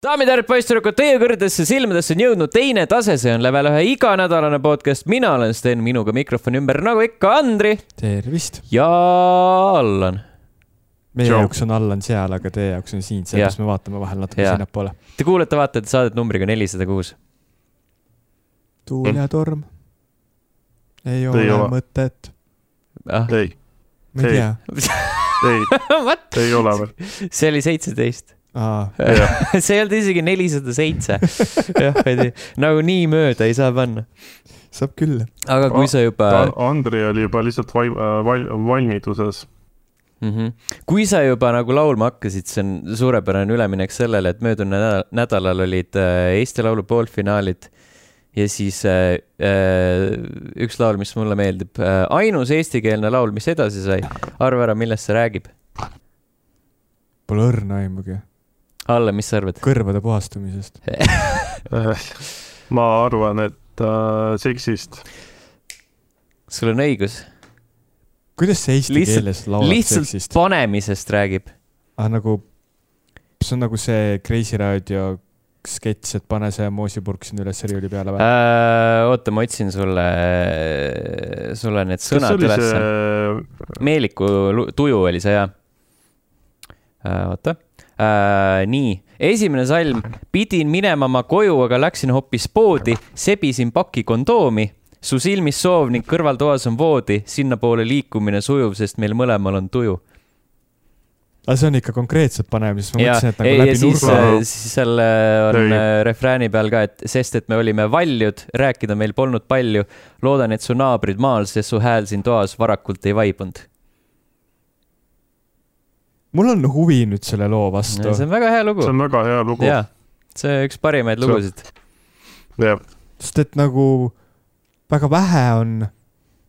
daamid ja härrad, poisssüdrukud, teie kõrgedesse silmadesse on jõudnud teine tase, see on level ühe iganädalane podcast, mina olen Sten, minuga mikrofoni ümber, nagu ikka, Andri tervist! ja Allan. meie Tšau. jaoks on Allan seal, aga teie jaoks on siin, sellepärast me vaatame vahel natuke sinnapoole. Te kuulete, vaatate saadet numbriga nelisada kuus. tuul ja torm. ei ole, Ei ole. mõtet. ah, ei, ma ei Ei. tea. ei, ei ole veel. see oli seitseteist. aa, see ei olnud isegi nelisada seitse. jah, nagu nii mööda ei saa panna. saab küll. aga kui sa juba Andri oli juba lihtsalt vai-, val-, valmiduses. mm. -hmm. kui sa juba nagu laulma hakkasid, see on suurepärane üleminek sellele, et möödunud nädal, nädalal olid äh, Eesti Laulu poolfinaalid ja siis äh, äh, üks laul, mis mulle meeldib äh,, ainus eestikeelne laul, mis edasi sai. arva ära, millest see räägib. Pole õrna aimugi. Alle, mis sa arvad? kõrvade puhastumisest. ma arvan, et äh, seksist. sul on õigus, kuidas see eesti Lihtsalt- keeles laulab lihtsalt seksist? panemisest räägib. ah nagu, see on nagu see Kreisi raadio sketš, et pane see moosipurk sinna üles riiuli peale või? Äh, oota, ma otsin sulle, sulle need sõnad ülesse. see, Meeliku tuju oli see jah äh,. oota äh,, nii, esimene salm, pidin minema ma koju, aga läksin hoopis poodi, sebisin paki kondoomi, su silmis soov ning kõrvaltoas on voodi, sinnapoole liikumine sujuv, sest meil mõlemal on tuju. aga see on ikka konkreetselt panemisest, ma ja, mõtlesin, et nagu ja läbi siis nurga., siis seal äh, on Ei. äh, refrääni peal ka, et sest, et me olime valjud, rääkida meil polnud palju. loodan, et su naabrid maal, sest su hääl siin toas varakult ei vaibunud. Mul on huvi nüüd selle loo vastu see. on väga hea lugu see. on väga hea lugu. jaa, see on üks parimaid lugusid. jah, sest et nagu väga vähe on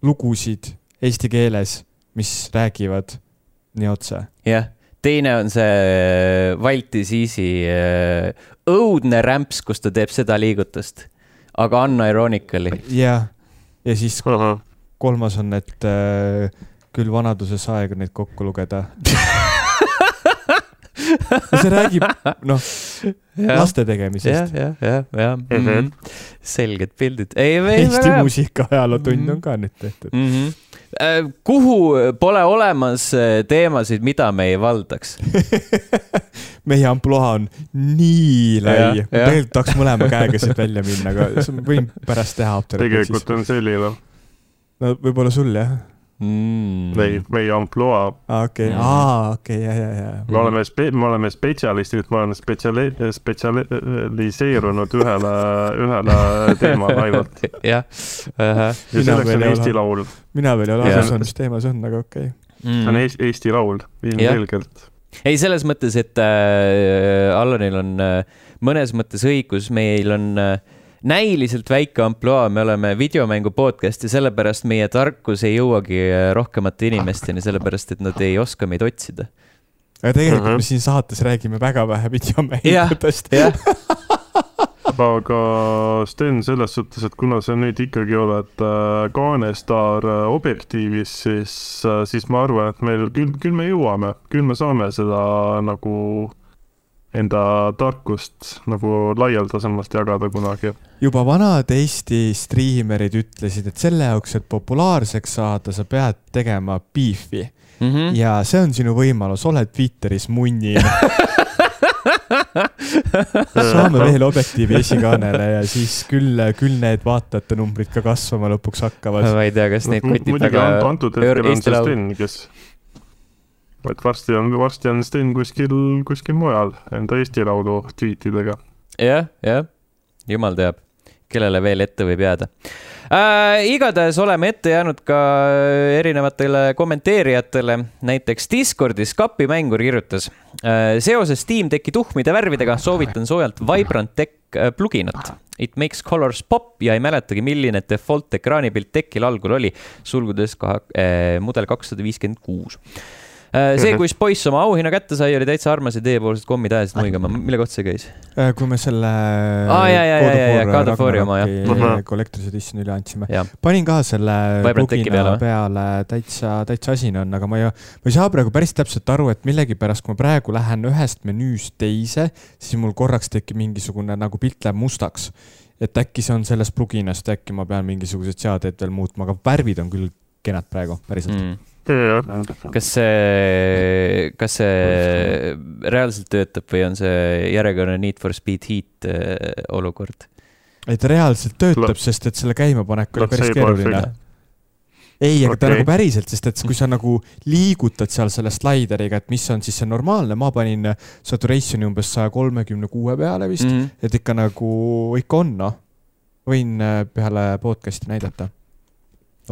lugusid eesti keeles, mis räägivad nii otse. jah, teine on see Valti Siisi äh, õudne rämps, kus ta teeb seda liigutust, aga unironically. ja, ja siis kolmas on, et äh, küll vanaduses aeg on neid kokku lugeda. see räägib, noh, laste jah, tegemisest. jah, jah, jah mm Mhm. -hmm., selged pildid. ei, ei, Eesti muusika ajalootund Mhm. on ka nüüd tehtud. Mm -hmm. kuhu pole olemas äh, teemasid, mida me ei valdaks? meie ampluaa on nii lai Jah,, jah. tegelikult tahaks mõlema käega siit välja minna, aga see- võin pärast teha tegelikult on selline, no võib-olla sul jah? Mm. meie, meie ampluaa. aa, okei, aa, okei, ja, ja, ja. me oleme, me oleme spetsialistid, me oleme spetsiali-, spetsialiseerunud ühele, ühele teemale ainult. jah, ja selleks on Eesti. Laul. mina veel ei ole aru saanud, mis teema see on, aga okei okay.. see on Eesti, Eesti Laul, ilmselgelt. ei, selles mõttes, et äh, Allanil on äh, mõnes mõttes õigus, meil on äh, näiliselt väike ampluaa, me oleme videomängu podcast ja sellepärast meie tarkus ei jõuagi äh, rohkemate inimesteni, sellepärast et nad ei oska meid otsida. aga tegelikult Mhm. me siin saates räägime väga vähe videomängudest. aga Sten, selles suhtes, et kuna sa nüüd ikkagi oled äh, kaanestaar äh, Objektiivis, siis siis ma arvan, et meil küll, küll me jõuame, küll me saame seda nagu enda tarkust nagu laialdasemalt jagada kunagi. juba vanad Eesti striimerid ütlesid, et selle jaoks, et populaarseks saada, sa pead tegema beefi mm. -hmm. ja see on sinu võimalus, oled Twitteris munni. saame veel Objektiivi esikaanele ja siis küll, küll need vaatajate numbrid ka kasvama lõpuks hakkavad. ma ei tea, kas neid kotib muidugi väga ant- antud hetkel on see. Sten, kes, et varsti on, varsti on Sten kuskil, kuskil mujal enda Eesti Laulu tweetidega. jah, jah, jumal teab, kellele veel ette võib jääda äh,. igatahes oleme ette jäänud ka erinevatele kommenteerijatele, näiteks Discordis Kapi Mängur kirjutas äh,. seoses Steam Decki tuhmide värvidega soovitan soojalt Vibrant Tech äh, pluginat. It makes colors pop ja ei mäletagi, milline default ekraanipilt Techil algul oli, sulgudes kahe äh,, mudel kakssada viiskümmend kuus see, kus poiss oma auhinna kätte sai, oli täitsa armas ja teiepoolsed kommid ajasid muigama, mille kohta see käis? Äh, kui me selle Aa, jaa, jaa, jaa, jaa, God of War'i oma, jah. Mhm. Collector's Edition'i üle andsime jah, panin ka selle plugina peale peale, täitsa, täitsa asine on, aga ma ei, ma ei saa praegu päris täpselt aru, et millegipärast, kui ma praegu lähen ühest menüüst teise, siis mul korraks tekib mingisugune nagu pilt läheb mustaks. et äkki see on sellest pluginast, äkki ma pean mingisugused seadeid veel muutma, aga värvid on küll kenad praegu, päriselt mm.. Kas see, kas see reaalselt töötab või on see järjekordne Need for Speed Heat äh, olukord? et reaalselt töötab, sest et selle käimapanek oli päris keeruline ei, aga ta Okei. nagu päriselt, sest et kui sa nagu liigutad seal selle slaideriga, et mis on siis see normaalne, ma panin saturation'i umbes saja kolmekümne kuue peale vist mm, Mm. -hmm. et ikka nagu, ikka on noh. võin äh, peale podcast'i näidata.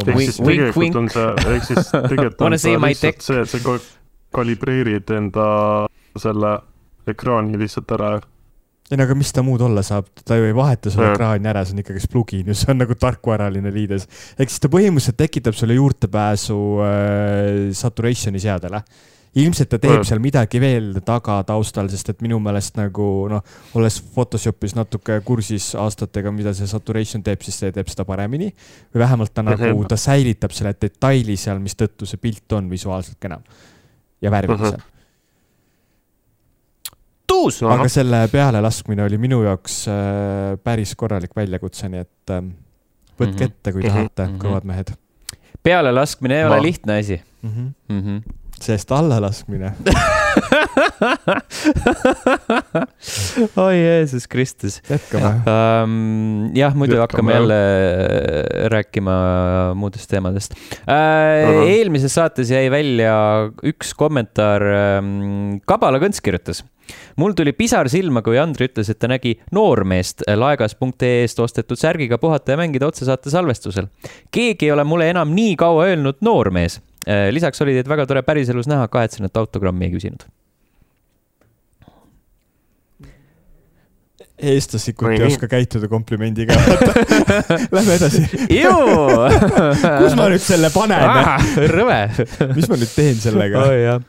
Ehk siis tegelikult on see, ehk siis tegelikult on see lihtsalt see, et sa ka- kalibreerid enda selle ekraani lihtsalt ära. ei no aga mis ta muud olla saab, ta ju ei vaheta Jah. ekraani ära, see on ikkagi plugin ju, see on nagu tarkvaraline liides. ehk siis ta põhimõtteliselt tekitab sulle juurdepääsu äh, saturation'i seadele. Ilmselt ta teeb Jah. seal midagi veel taga taustal, sest et minu meelest nagu noh, olles Photoshopis natuke kursis aastatega, mida see saturation teeb, siis see teeb seda paremini. või vähemalt ta nagu Mhm., ta säilitab selle detaili seal, mistõttu see pilt on visuaalselt kenam ja värvilisem. Mhm. tuus. aga selle pealelaskmine oli minu jaoks äh, päris korralik väljakutse, nii et äh, võtke Mhm. ette, kui tahate kõvad mehed pealelaskmine ei Ma- ole lihtne asi mm. -hmm. mm. -hmm. Sest allalaskmine, oi Jeesus Kristus jätkame. um,. jah, muidu Jätkame, hakkame jälle äh, rääkima muudest teemadest uh,. Eelmises saates jäi välja üks kommentaar um,, Kabala Kõnts kirjutas. mul tuli pisar silma, kui Andri ütles, et ta nägi noormeest laegas.ee-st ostetud särgiga puhata ja mängida otsesaate salvestusel. keegi ei ole mulle enam nii kaua öelnud noormees. Lisaks oli teid väga tore päriselus näha, kahetsen, et autogrammi ei küsinud. eestlaslikult ei oska käituda komplimendiga. Lähme edasi. kus ma nüüd selle panen? rõve. mis ma nüüd teen sellega? oi jah.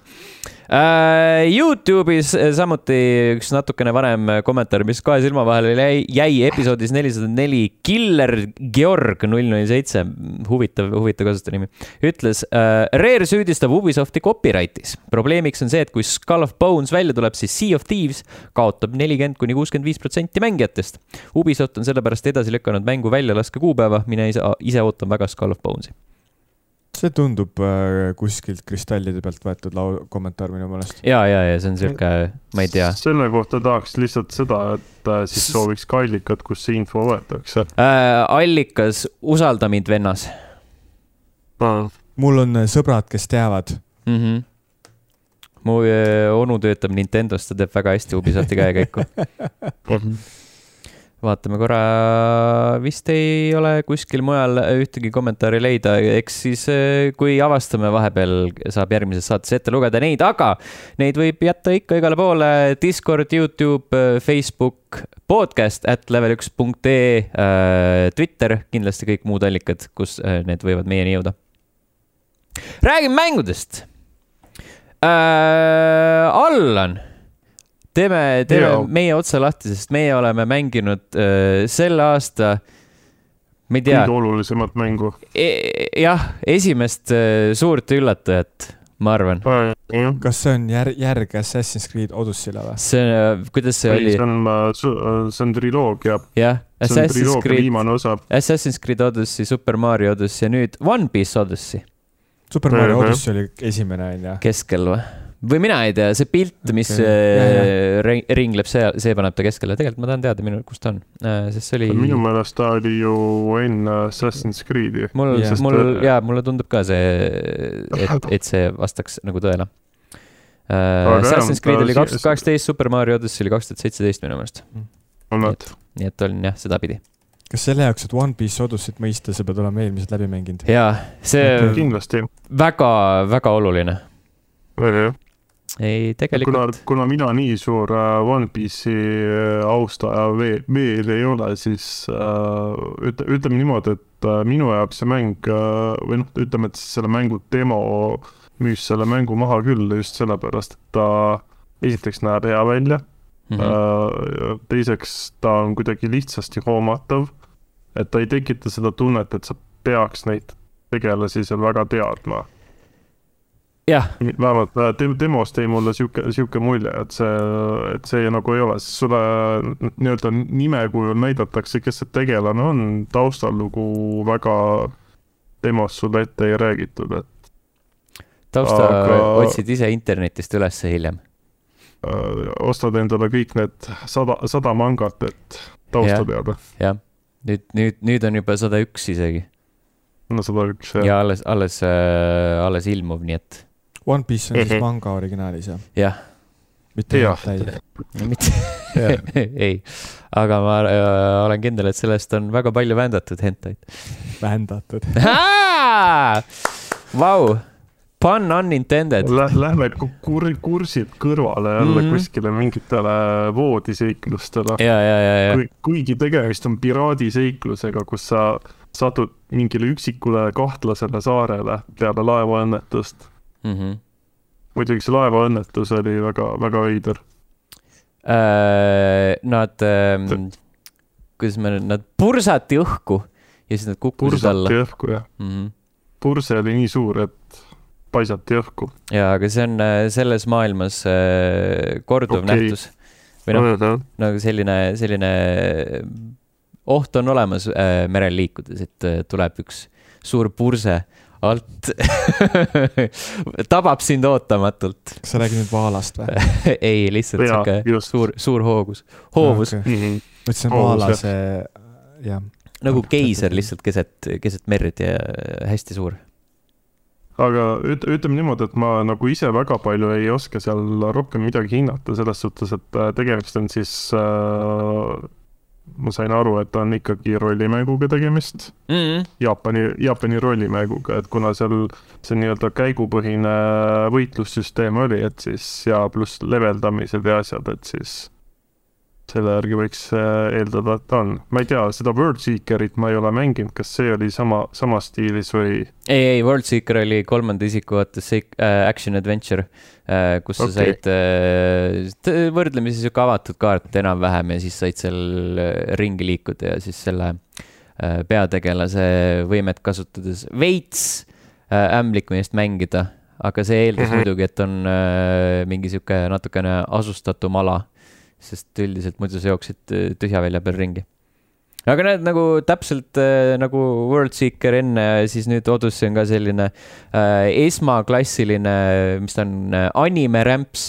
Youtube'is samuti üks natukene vanem kommentaar, mis kahe silma vahele jäi, jäi episoodis nelisada neli. Killer Georg null null seitse, huvitav, huvitav kasutajanimi, ütles äh,. Rare süüdistab Ubisofti copyrightis. probleemiks on see, et kui Skull of Bones välja tuleb, siis Sea of Thieves kaotab nelikümmend kuni kuuskümmend viis protsenti mängijatest. Ubisoft on sellepärast edasi lükanud mängu väljalaske kuupäeva, mina ise, ise ootan väga Skull of Bonesi. See tundub äh, kuskilt kristallide pealt võetud lau-, kommentaar minu meelest. ja, ja, ja see on sihuke, ma ei tea selle kohta tahaks lihtsalt seda, et äh, siis sooviks ka allikat, kust see info võetakse. äh,. allikas, usalda mind, vennas mul on äh, sõbrad, kes teavad. mm. -hmm. mu äh, onu töötab Nintendo's, ta teeb väga hästi Ubisofti käekäiku. vaatame korra, vist ei ole kuskil mujal ühtegi kommentaari leida, eks siis äh, kui avastame vahepeal, saab järgmises saates ette lugeda neid, aga neid võib jätta ikka igale poole. Discord, Youtube, Facebook, podcast at level üks punkt ee, Twitter, kindlasti kõik muud allikad, kus äh, need võivad meieni jõuda. räägime mängudest. Allan teeme, teeme Jaa. meie otsa lahti, sest meie oleme mänginud äh, selle aasta, ma ei tea kõige, olulisemat mängu. jah, esimest äh, suurt üllatajat, ma arvan. kas see on jär-, järg Assassin's Creed Odyssey'le või? see, kuidas see oli see, on, see on triloogia, jah, Assassin's Creed. Assassin's Creed Odyssey, Super Mario Odyssey ja nüüd One Piece Odyssey Super Mario. Odyssey oli esimene, onju. keskel või? Või mina ei tea, see pilt, mis okay. Ring, ringleb, see, see paneb ta keskele, tegelikult ma tahan teada, minu, kus ta on, sest see oli. minu meelest ta oli ju enne Assassin's Creed'i. mul Jah., mul Sest- ja mulle tundub ka see, et, et see vastaks nagu tõele Assassin's jah, Creed ta oli kaks tuhat kaheksateist, Super Mario Odyssey oli kaks tuhat seitseteist minu meelest. on nad? nii et on jah, sedapidi. kas selle jaoks, et One Piece Odyssey't mõista, sa pead olema eelmised läbi mänginud? jaa, see kindlasti. väga, väga oluline. ei, kuna tegelikult,, kuna mina nii suur äh, One Piece'i äh, austaja veel, veel ei ole, siis äh, ütle, ütleme niimoodi, et minu jaoks see mäng või noh, ütleme, et siis selle mängu demo müüs selle mängu maha küll just sellepärast, et ta esiteks näeb hea välja mm, -hmm. teiseks ta on kuidagi lihtsasti hoomatav, et ta ei tekita seda tunnet, et sa peaks neid tegelasi seal väga teadma. Vähemalt äh, demos tõi mulle sihuke, sihuke mulje, et see, et see nagu ei ole, sest sulle nii-öelda nime kujul näidatakse, kes see tegelane on, taustalugu väga demos sulle ette ei räägitud, et. tausta aga... otsid ise internetist üles hiljem? Äh, ostad endale kõik need sada, sada mangat, et tausta teada. jah, nüüd, nüüd, nüüd on juba sada üks isegi. no sada üks, jah. ja alles, alles äh,, alles ilmuv, nii et One Piece on siis mhm. manga originaalis, jah? jah. mitte hentai? mitte ei, aga ma äh, olen kindel, et sellest on väga palju vändatud hentaid. vändatud Vau, pun unintended Lä. Lähme kur kursilt kõrvale jälle mm -hmm. kuskile mingitele voodiseiklustele. ja, ja, ja, ja. kuigi tegemist on piraadiseiklusega, kus sa satud mingile üksikule kahtlasele saarele peale laevaõnnetust mm. -hmm. muidugi see laevaõnnetus oli väga, väga veider äh,. Nad äh,, kuidas ma nüüd, nad pursati õhku ja siis nad kukkusid alla. pursati õhku, jah mm. -hmm. purse oli nii suur, et paisati õhku. ja, aga see on äh, selles maailmas äh, korduv okay. nähtus. või noh, nagu selline, selline oht on olemas äh, merel liikudes, et äh, tuleb üks suur purse alt tabab sind ootamatult. kas sa räägid nüüd vaalast või? Ei, lihtsalt sihuke suur, suur hoogus, hoovus. Okay.. Mm -hmm. mõtlesin vaalase, jah. nagu keiser lihtsalt keset, keset merd ja hästi suur. Aga üt-, ütleme niimoodi, et ma nagu ise väga palju ei oska seal rohkem midagi hinnata, selles suhtes, et äh, tegemist on siis äh, ma sain aru, et on ikkagi rollimänguga tegemist mm. -hmm. Jaapani, Jaapani rollimänguga, et kuna seal see nii-öelda käigupõhine võitlussüsteem oli, et siis ja pluss leveldamised ja asjad, et siis selle järgi võiks äh, eeldada, et ta on. ma ei tea, seda Worldseekerit ma ei ole mänginud, kas see oli sama, samas stiilis või? ei, ei, Worldseeker oli kolmanda isiku vaates äh, action adventure äh,, kus okay. sa said äh, võrdlemisi sihuke avatud kaart enam-vähem ja siis said seal äh, ringi liikuda ja siis selle äh, peategelase võimet kasutades veits äh, ämblikmeest mängida aga see eeldas mm -hmm. muidugi, et on äh, mingi sihuke natukene asustatum ala sest üldiselt muidu sa jooksid äh, tühja välja peal ringi. aga näed, nagu täpselt äh, nagu Worldseeker enne, siis nüüd Odyssey on ka selline äh, esmaklassiline, mis ta on äh,, animerämps,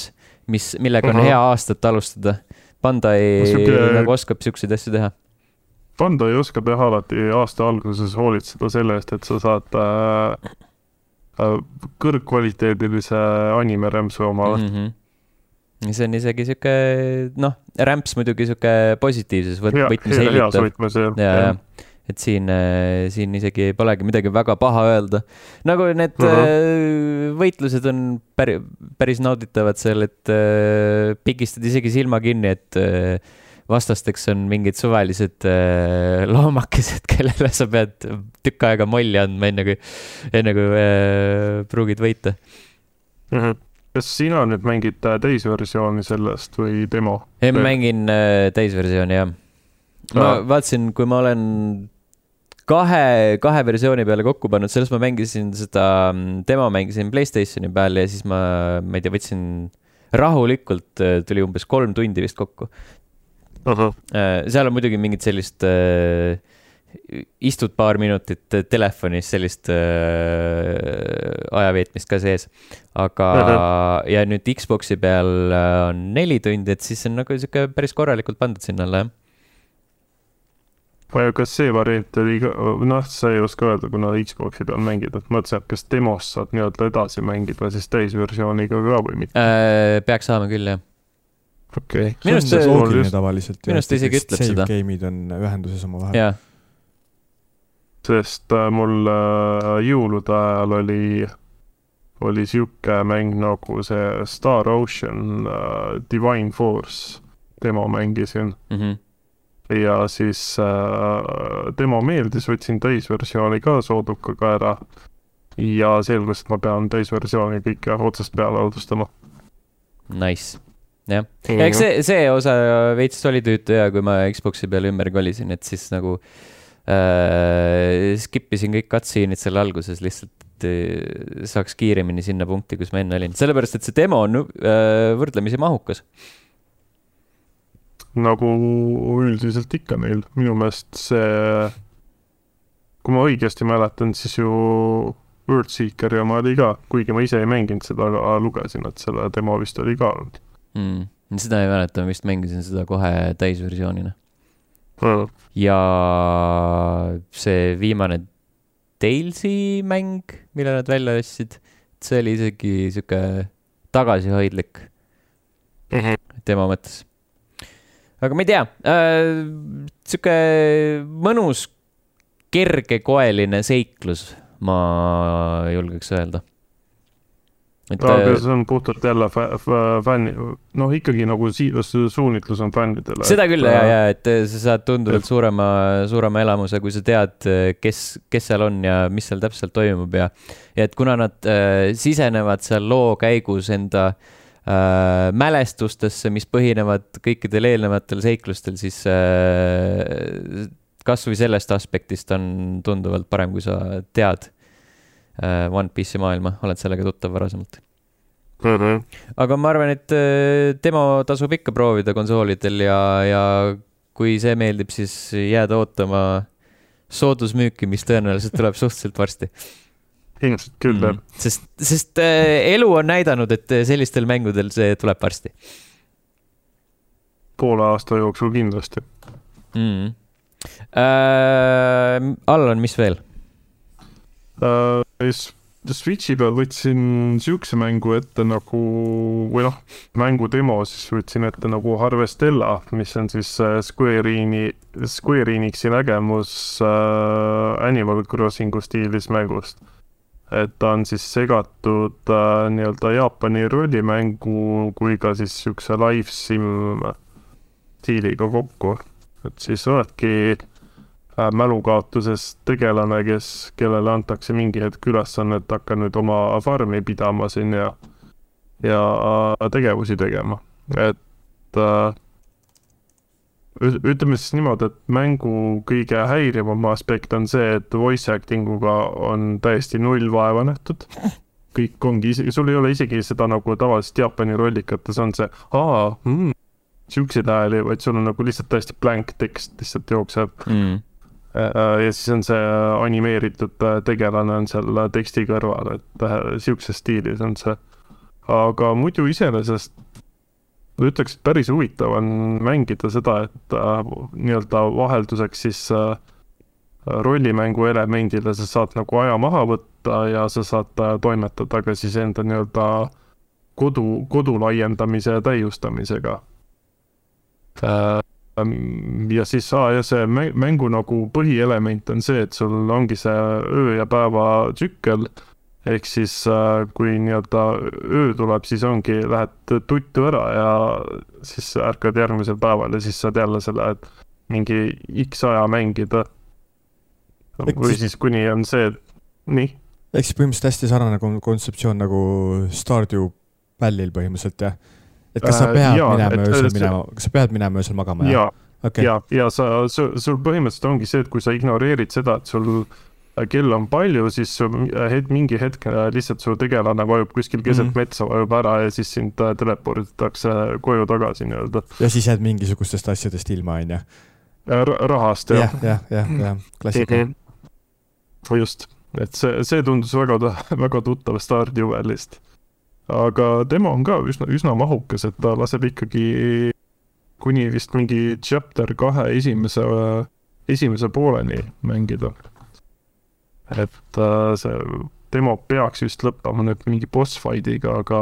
mis, millega on uh -huh. hea aastat alustada. Bandai Siuke... nagu oskab siukseid asju teha. Bandai oskab jah alati aasta alguses hoolitseda selle eest, et sa saad äh, kõrgkvaliteedilise animerämpsu omale mm. -hmm see on isegi sihuke, noh, rämps muidugi sihuke positiivses võt-, võtmes helitav. ja, ja, ja, et siin, äh, siin isegi polegi midagi väga paha öelda. nagu need uh -huh. Äh, võitlused on päri-, päris nauditavad seal, et äh, pigistad isegi silma kinni, et vastasteks on mingid suvalised loomakesed, kellele sa pead tükk aega molli andma, enne kui, enne kui pruugid võita mm. -hmm kas sina nüüd mängid äh, täisversiooni sellest või demo? ei, ma mängin äh, täisversiooni, jah. ma ah. vaatasin, kui ma olen kahe, kahe versiooni peale kokku pannud, sellest ma mängisin seda mm, demo, mängisin Playstationi peal ja siis ma, ma ei tea, võtsin rahulikult, äh, tuli umbes kolm tundi vist kokku. seal on muidugi mingit sellist äh, istud paar minutit telefonis, sellist äh, ajaveetmist ka sees. aga uh, -huh. ja nüüd Xbox'i peal äh, on neli tundi, et siis on nagu sihuke päris korralikult pandud sinna alla, jah kas see variant oli ka, noh, sa ei oska öelda, kuna Xbox'i peal mängid, et mõtlesin, et kas demos saad nii-öelda edasi mängida siis täisversiooniga ka või mitte äh,? peaks saama küll, jah. okei okay.. minu arust see on loogiline tavaliselt. minu arust ta isegi ütleb seda. game'id on ühenduses omavahel. Sest äh, mul äh, jõulude ajal oli, oli sihuke mäng nagu see Star Ocean uh, Divine Force, demo mängisin mm. -hmm. ja siis uh, demo meeldis, võtsin täisversiooni ka soodukaga ära. ja selgus, et ma pean täisversiooni kõike otsast peale alustada. Nice, jah, eks see, see osa veits oli tüütu ja kui ma Xbox'i peale ümber kolisin, et siis nagu äh, skip isin kõik cutscene'id seal alguses lihtsalt äh, saaks kiiremini sinna punkti, kus ma enne olin, sellepärast et see demo on äh, võrdlemisi mahukas. Nagu üldiselt ikka neil, minu meelest see, kui ma õigesti mäletan, siis ju Worldseeker ja ma oli ka, kuigi ma ise ei mänginud seda, aga lugesin, et selle demo vist oli ka olnud. Mm,. seda ei mäleta, ma vist mängisin seda kohe täisversioonina mm.. ja see viimane Talesi mäng, mille nad välja ostsid, see oli isegi sihuke tagasihoidlik mm -hmm. tema mõttes aga ma ei tea äh,, sihuke mõnus kergekoeline seiklus, ma julgeks öelda. Et aga äh, see on puhtalt jälle fänni, noh, ikkagi nagu siiras suunitlus on fännidele. seda küll ja, ja et sa saad tunduvalt suurema, suurema elamuse, kui sa tead, kes, kes seal on ja mis seal täpselt toimub ja, ja et kuna nad äh, sisenevad seal loo käigus enda äh, äh, mälestustesse, mis põhinevad kõikidel eelnevatel seiklustel, siis äh, kasvõi sellest aspektist on tunduvalt parem, kui sa tead äh, One Piece'i maailma, oled sellega tuttav varasemalt mm. -hmm. aga ma arvan, et äh, demo tasub ikka proovida konsoolidel ja, ja kui see meeldib, siis jääda ootama soodusmüüki, mis tõenäoliselt tuleb suhteliselt varsti ilmselt küll mm., jah. sest, sest äh, elu on näidanud, et äh, sellistel mängudel see tuleb varsti. poole aasta jooksul kindlasti mm.. Äh, Allan, mis veel äh,? Switchi peal võtsin siukse mängu ette nagu, või noh, mängu demo siis võtsin ette nagu Harvestella, mis on siis äh, Square Enixi, Square Enixi nägemus äh, Animal Crossingu stiilis mängust et ta on siis segatud äh, nii-öelda Jaapani rollimängu kui ka siis niisuguse live sim stiiliga kokku. et siis oledki mälukaotuses tegelane, kes, kellele antakse mingi hetk ülesanne, et hakka nüüd oma farmi pidama siin ja, ja äh, tegevusi tegema, et äh, ütleme siis niimoodi, et mängu kõige häirivam aspekt on see, et voice acting uga on täiesti null vaeva nähtud. kõik ongi, sul ei ole isegi seda nagu tavaliselt Jaapani rollikates on see aa mm,, siukseid hääli, vaid sul on nagu lihtsalt täiesti blank tekst lihtsalt jookseb mm. Ja siis on see animeeritud äh, tegelane on seal teksti kõrval, et äh, siukses stiilis on see. aga muidu iseenesest ütleks, et päris huvitav on mängida seda, et äh, nii-öelda vahelduseks siis äh, rollimängu elemendile sa saad nagu aja maha võtta ja sa saad äh, toimetada ka siis enda nii-öelda kodu, kodu laiendamise ja täiustamisega äh,. Ja siis aa, ja see mängu nagu põhielement on see, et sul ongi see öö ja päeva tsükkel ehk siis äh, kui nii-öelda öö tuleb, siis ongi, lähed tuttu ära ja siis ärkad järgmisel päeval ja siis saad jälle selle, et mingi X aja mängida. või siis kuni on see, nii. ehk siis põhimõtteliselt hästi sarnane kontseptsioon nagu Stardew Valley'l põhimõtteliselt jah? Et kas sa äh, pead äh, ja, minema öösel minema, kas sa pead minema öösel magama? ja, okay. ja, ja sa, sul põhimõtteliselt ongi see, et kui sa ignoreerid seda, et sul kell on palju, siis het, mingi hetk äh, lihtsalt su tegelane vajub kuskil keset mm -hmm. metsa, vajub ära ja siis sind äh, teleporditakse koju tagasi nii-öelda. ja siis jääd mingisugustest asjadest ilma, on ju? rahast, jah. jah, jah, jah, jah, klassika mm. -hmm. just, et see, see tundus väga, väga tuttav Stardew Valley'st. Aga demo on ka üsna, üsna mahukas, et ta laseb ikkagi kuni vist mingi chapter kahe esimese, esimese pooleni mängida et äh, see demo peaks vist lõppema nüüd mingi boss fight'iga, aga,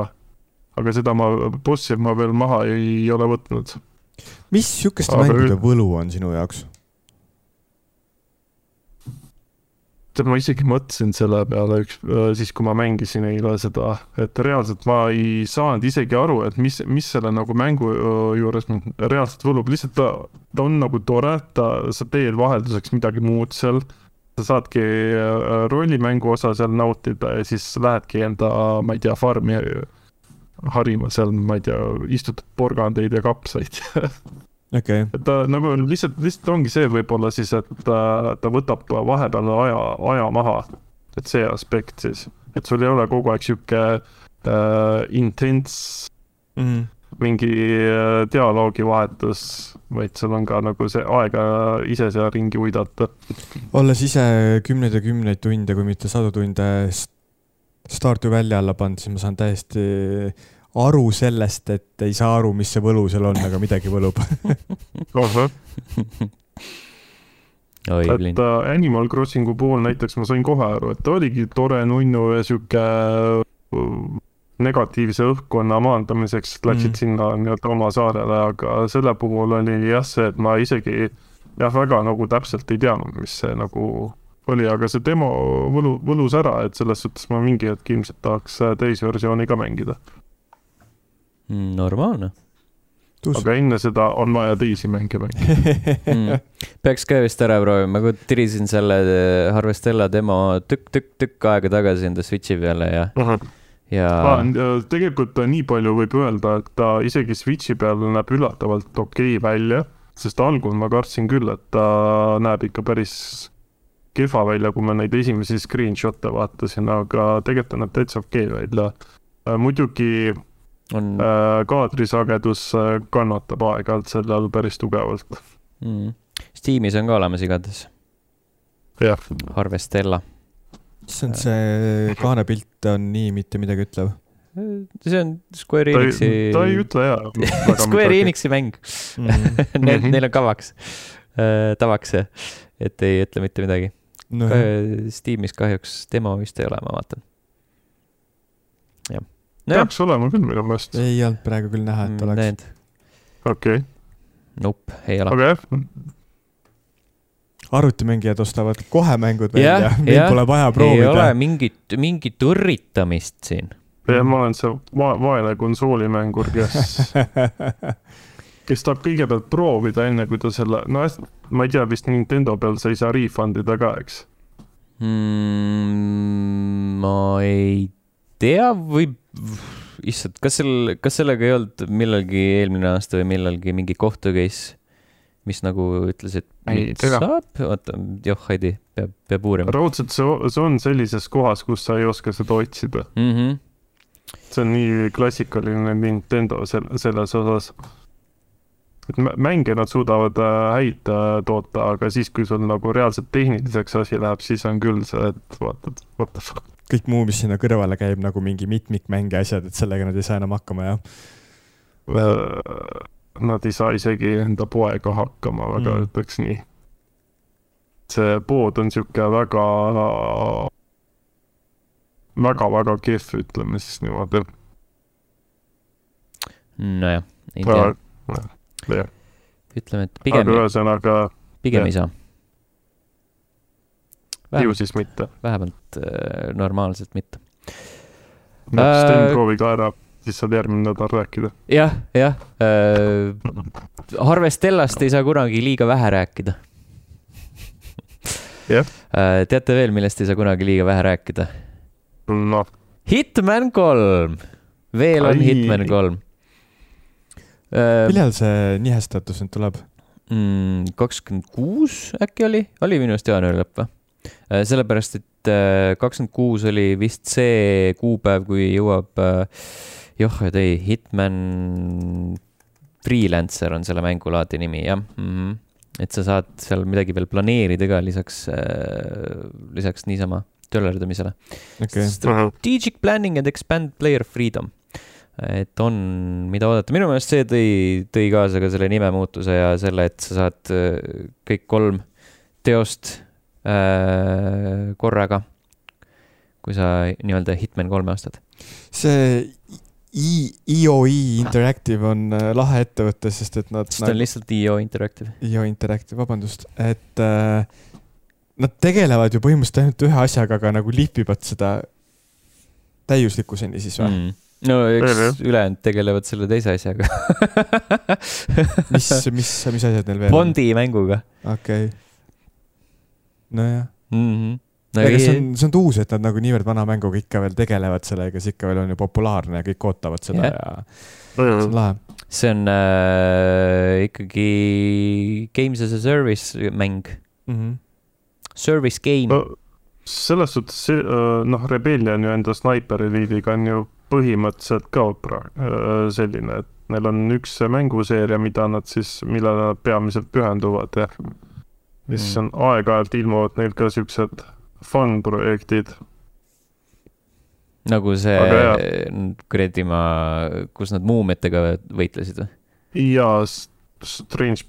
aga seda ma, bossi ma veel maha ei ole võtnud. mis sihukeste mängude võlu on sinu jaoks? Tead, ma isegi mõtlesin selle peale üks, äh, siis kui ma mängisin eile seda, et reaalselt ma ei saanud isegi aru, et mis, mis selle nagu mängu äh, juures reaalselt võlub, lihtsalt ta, ta on nagu tore, ta, sa teed vahelduseks midagi muud seal. Sa saadki äh, rollimängu osa seal nautida ja siis lähedki enda, ma ei tea, farmi harima seal, ma ei tea, istutad porgandeid ja kapsaid okay., et ta nagu lihtsalt, lihtsalt ongi see võib-olla siis, et ta, ta võtab vahepeal aja, aja maha. et see aspekt siis, et sul ei ole kogu aeg sihuke äh, intense mm. -hmm. mingi äh, dialoogivahetus, vaid sul on ka nagu see aega ise seal ringi uidata. olles ise kümneid ja kümneid tunde, kui mitte sadu tunde Stardew välja alla pannud, siis ma saan täiesti aru sellest, et ei saa aru, mis see võlu seal on, aga midagi võlub. Et äh, Animal Crossingu puhul näiteks ma sain kohe aru, et ta oligi tore nunnu ja sihuke äh, negatiivse õhkkonna maandamiseks läksid mm. sinna nii-öelda oma saarele, aga selle puhul oli jah see, et ma isegi jah, väga nagu täpselt ei teadnud, mis see nagu oli, aga see demo võlu, võlus ära, et selles suhtes ma mingi hetk ilmselt tahaks äh, täisversiooni ka mängida normaalne. aga enne seda on vaja teisi mänge mängida mm. peaks ka vist ära proovima, ma tirisin selle äh, Harvestella demo tükk-tükk-tükk aega tagasi enda Switchi peale ja uh, -huh. ja ah,. tegelikult nii palju võib öelda, et ta isegi Switchi peal näeb üllatavalt okei okay välja, sest algul ma kartsin küll, et ta näeb ikka päris kehva välja, kui ma neid esimesi screenshot'e vaatasin, aga tegelikult ta näeb täitsa okei okay välja. Äh, muidugi on äh,. kaadrisagedus äh, kannatab aeg-ajalt selle all päris tugevalt mm.. Steamis on ka olemas igatahes. jah. Harvestella. issand, see kaanepilt on nii mitte midagi ütlev. see on Square Enixi. ta ei ütle jaa. Square Enixi mäng mm. -hmm. Neil, neil on kavaks äh,, tavaks see, et ei ütle mitte midagi no,. Steamis kahjuks demo vist ei ole, ma vaatan peaks olema küll minu meelest. ei olnud praegu küll näha, et mm, oleks. okei okay.. Nope, ei ole. aga jah arvutimängijad ostavad kohe mängud välja, meil pole vaja proovida. ei ole mingit, mingit õrritamist siin. jah, ma olen see va vaene konsoolimängur, kes kes tahab kõigepealt proovida, enne kui ta selle, no ma ei tea, vist Nintendo peal sa ei saa refund ida ka, eks mm,? ma ei tea, võib, issand, kas sel, kas sellega ei olnud millalgi eelmine aasta või millalgi mingi kohtu case, mis nagu ütles, et ei, saab, oota, joh, Heidi, peab, peab uurima. raudselt see, see on sellises kohas, kus sa ei oska seda otsida mm. -hmm. see on nii klassikaline Nintendo sel-, selles osas et mänge nad suudavad äh, häid äh, toota, aga siis, kui sul nagu reaalselt tehniliseks asi läheb, siis on küll see, et vaatad, what the fuck kõik muu, mis sinna kõrvale käib nagu mingi mitmikmänge asjad, et sellega nad ei saa enam hakkama, jah? Nad ei saa isegi enda poega hakkama, väga mm. ütleks nii. see pood on sihuke väga, väga-väga kehv, ütleme siis niimoodi. nojah, ei tea. ütleme, et pigem. aga ühesõnaga. pigem ja. ei saa ju siis mitte. vähemalt äh, normaalselt mitte. no äh, Sten, proovi ka ära, siis saad järgmine nädal rääkida ja,. jah, jah äh,. Harvestellast ei saa kunagi liiga vähe rääkida jah äh,. teate veel, millest ei saa kunagi liiga vähe rääkida? noh. Hitman kolm, veel on Ai. Hitman kolm äh,. millal see nihestatus nüüd tuleb? Mm, kakskümmend kuus äkki oli, oli minu arust jaanuari lõpp või? Äh, sellepärast, et äh, kakskümmend kuus oli vist see kuupäev, kui jõuab äh, joh, et ei, Hitman Freelancer on selle mängulaadi nimi, jah mm. -hmm. et sa saad seal midagi veel planeerida ka lisaks lisaks niisama töllerdamisele okay.. Strategic planning and expand player freedom et on, mida oodata, minu meelest see tõi, tõi kaasa ka selle nimemuutuse ja selle, et sa saad kõik kolm teost korraga, kui sa nii-öelda Hitman kolme ostad. see EOE e Interactive on äh, lahe ettevõte, sest et nad. sest ta on lihtsalt EO Interactive. EO Interactive, vabandust, et äh, nad tegelevad ju põhimõtteliselt ainult ühe asjaga, aga nagu lihvivad seda täiuslikkuseni siis või mm.? no eks ülejäänud tegelevad selle teise asjaga mis, mis, mis asjad neil veel on? Bondi mänguga. okei okay nojah, mm. -hmm. No, aga see on, see on uus, et nad nagu niivõrd vana mänguga ikka veel tegelevad sellega, see ikka veel on ju populaarne ja kõik ootavad seda yeah. ja see on lahe. see on äh, ikkagi games as a service mäng mm. -hmm. Service game no, selles suhtes, äh, noh, Rebellion ju enda Sniper Elite'iga on ju põhimõtteliselt ka äh, selline, et neil on üks mänguseeria, mida nad siis, millele nad peamiselt pühenduvad ja mis mm. on aeg-ajalt ilmuvad neil ka siuksed fun projektid. nagu see kuradi ma, kus nad muumetega võitlesid või? jaa, Strange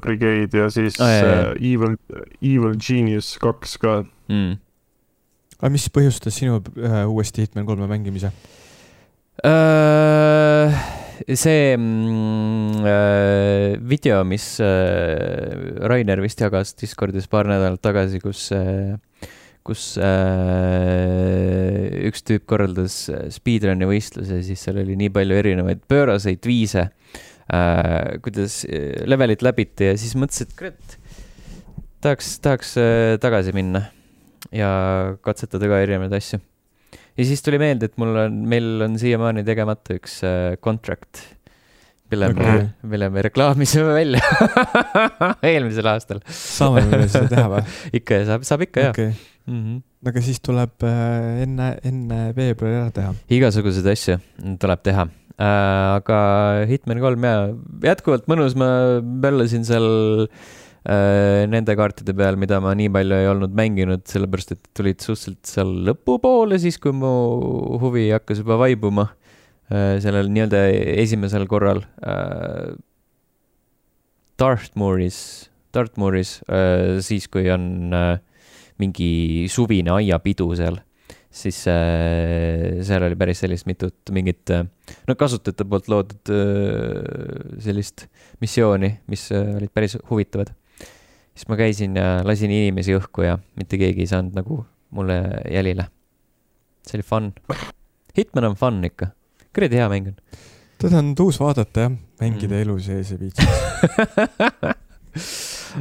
Brigade ja siis oh, jah, jah. Evil, Evil Genius kaks ka mm aga mis põhjustas sinu äh, uuesti Hitman kolme mängimise äh,? See mm, äh, video, mis äh, Rainer vist jagas Discordis paar nädalat tagasi, kus äh, kus äh, üks tüüp korraldas speedrun'i võistluse, siis seal oli nii palju erinevaid pööraseid viise äh,, kuidas äh, levelit läbiti ja siis mõtlesin, et kurat, tahaks, tahaks äh, tagasi minna ja katsetada ka erinevaid asju. Ja siis tuli meelde, et mul on, meil on siiamaani tegemata üks äh, contract, mille okay. me, mille me reklaamisime välja eelmisel aastal. saame me veel seda teha või? ikka ja saab, saab ikka okay. ja mm. -hmm. aga siis tuleb äh, enne, enne veebruari ära teha. igasuguseid asju tuleb teha äh,. aga Hitman kolm ja jätkuvalt mõnus, ma möllasin seal Äh, nende kaartide peal, mida ma nii palju ei olnud mänginud, sellepärast et tulid suhteliselt seal lõpupoole, siis kui mu huvi hakkas juba vaibuma äh, sellel nii-öelda esimesel korral. Äh, Dartmooris, Dartmooris, siis kui on mingi suvine aiapidu seal siis äh, seal oli päris sellist mitut mingit äh, no kasutajate poolt loodud äh, sellist missiooni, mis äh, olid päris huvitavad siis ma käisin ja lasin inimesi õhku ja mitte keegi ei saanud nagu mulle jälile. see oli fun. Hitman on fun ikka, kuradi hea mäng on. teda on tuus vaadata jah, mängida mm. elu sees ei viitsi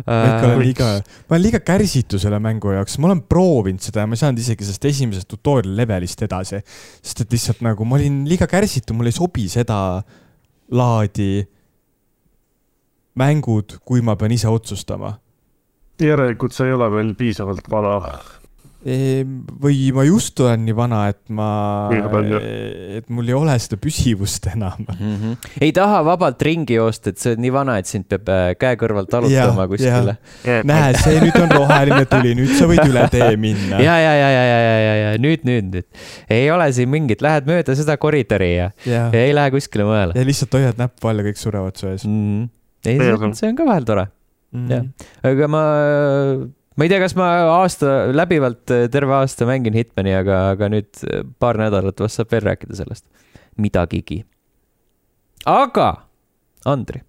ma ikka olen liiga, ma olen liiga kärsitu selle mängu jaoks, ma olen proovinud seda ja ma ei saanud isegi sellest esimesest tutorial levelist edasi. sest et lihtsalt nagu ma olin liiga kärsitu, mulle ei sobi seda laadi mängud, kui ma pean ise otsustama järelikult sa ei ole veel piisavalt vana. või ma just olen nii vana, et ma, et mul ei ole seda püsivust enam mm. -hmm. ei taha vabalt ringi joosta, et sa oled nii vana, et sind peab äh, käe kõrvalt talutama kuskile. näe, see nüüd on roheline tuli, nüüd sa võid üle tee minna. ja, ja, ja, ja, ja, ja, ja, ja nüüd, nüüd, nüüd. ei ole siin mingit, lähed mööda seda koridori ja, ja. ja ei lähe kuskile mujale. ja lihtsalt hoiad näppu all ja kõik surevad su ees mm. -hmm. ei, see on ka vahel tore. Jah, aga ma, ma ei tea, kas ma aasta, läbivalt terve aasta mängin Hitmani, aga, aga nüüd paar nädalat vast saab veel rääkida sellest, midagigi. aga, Andri.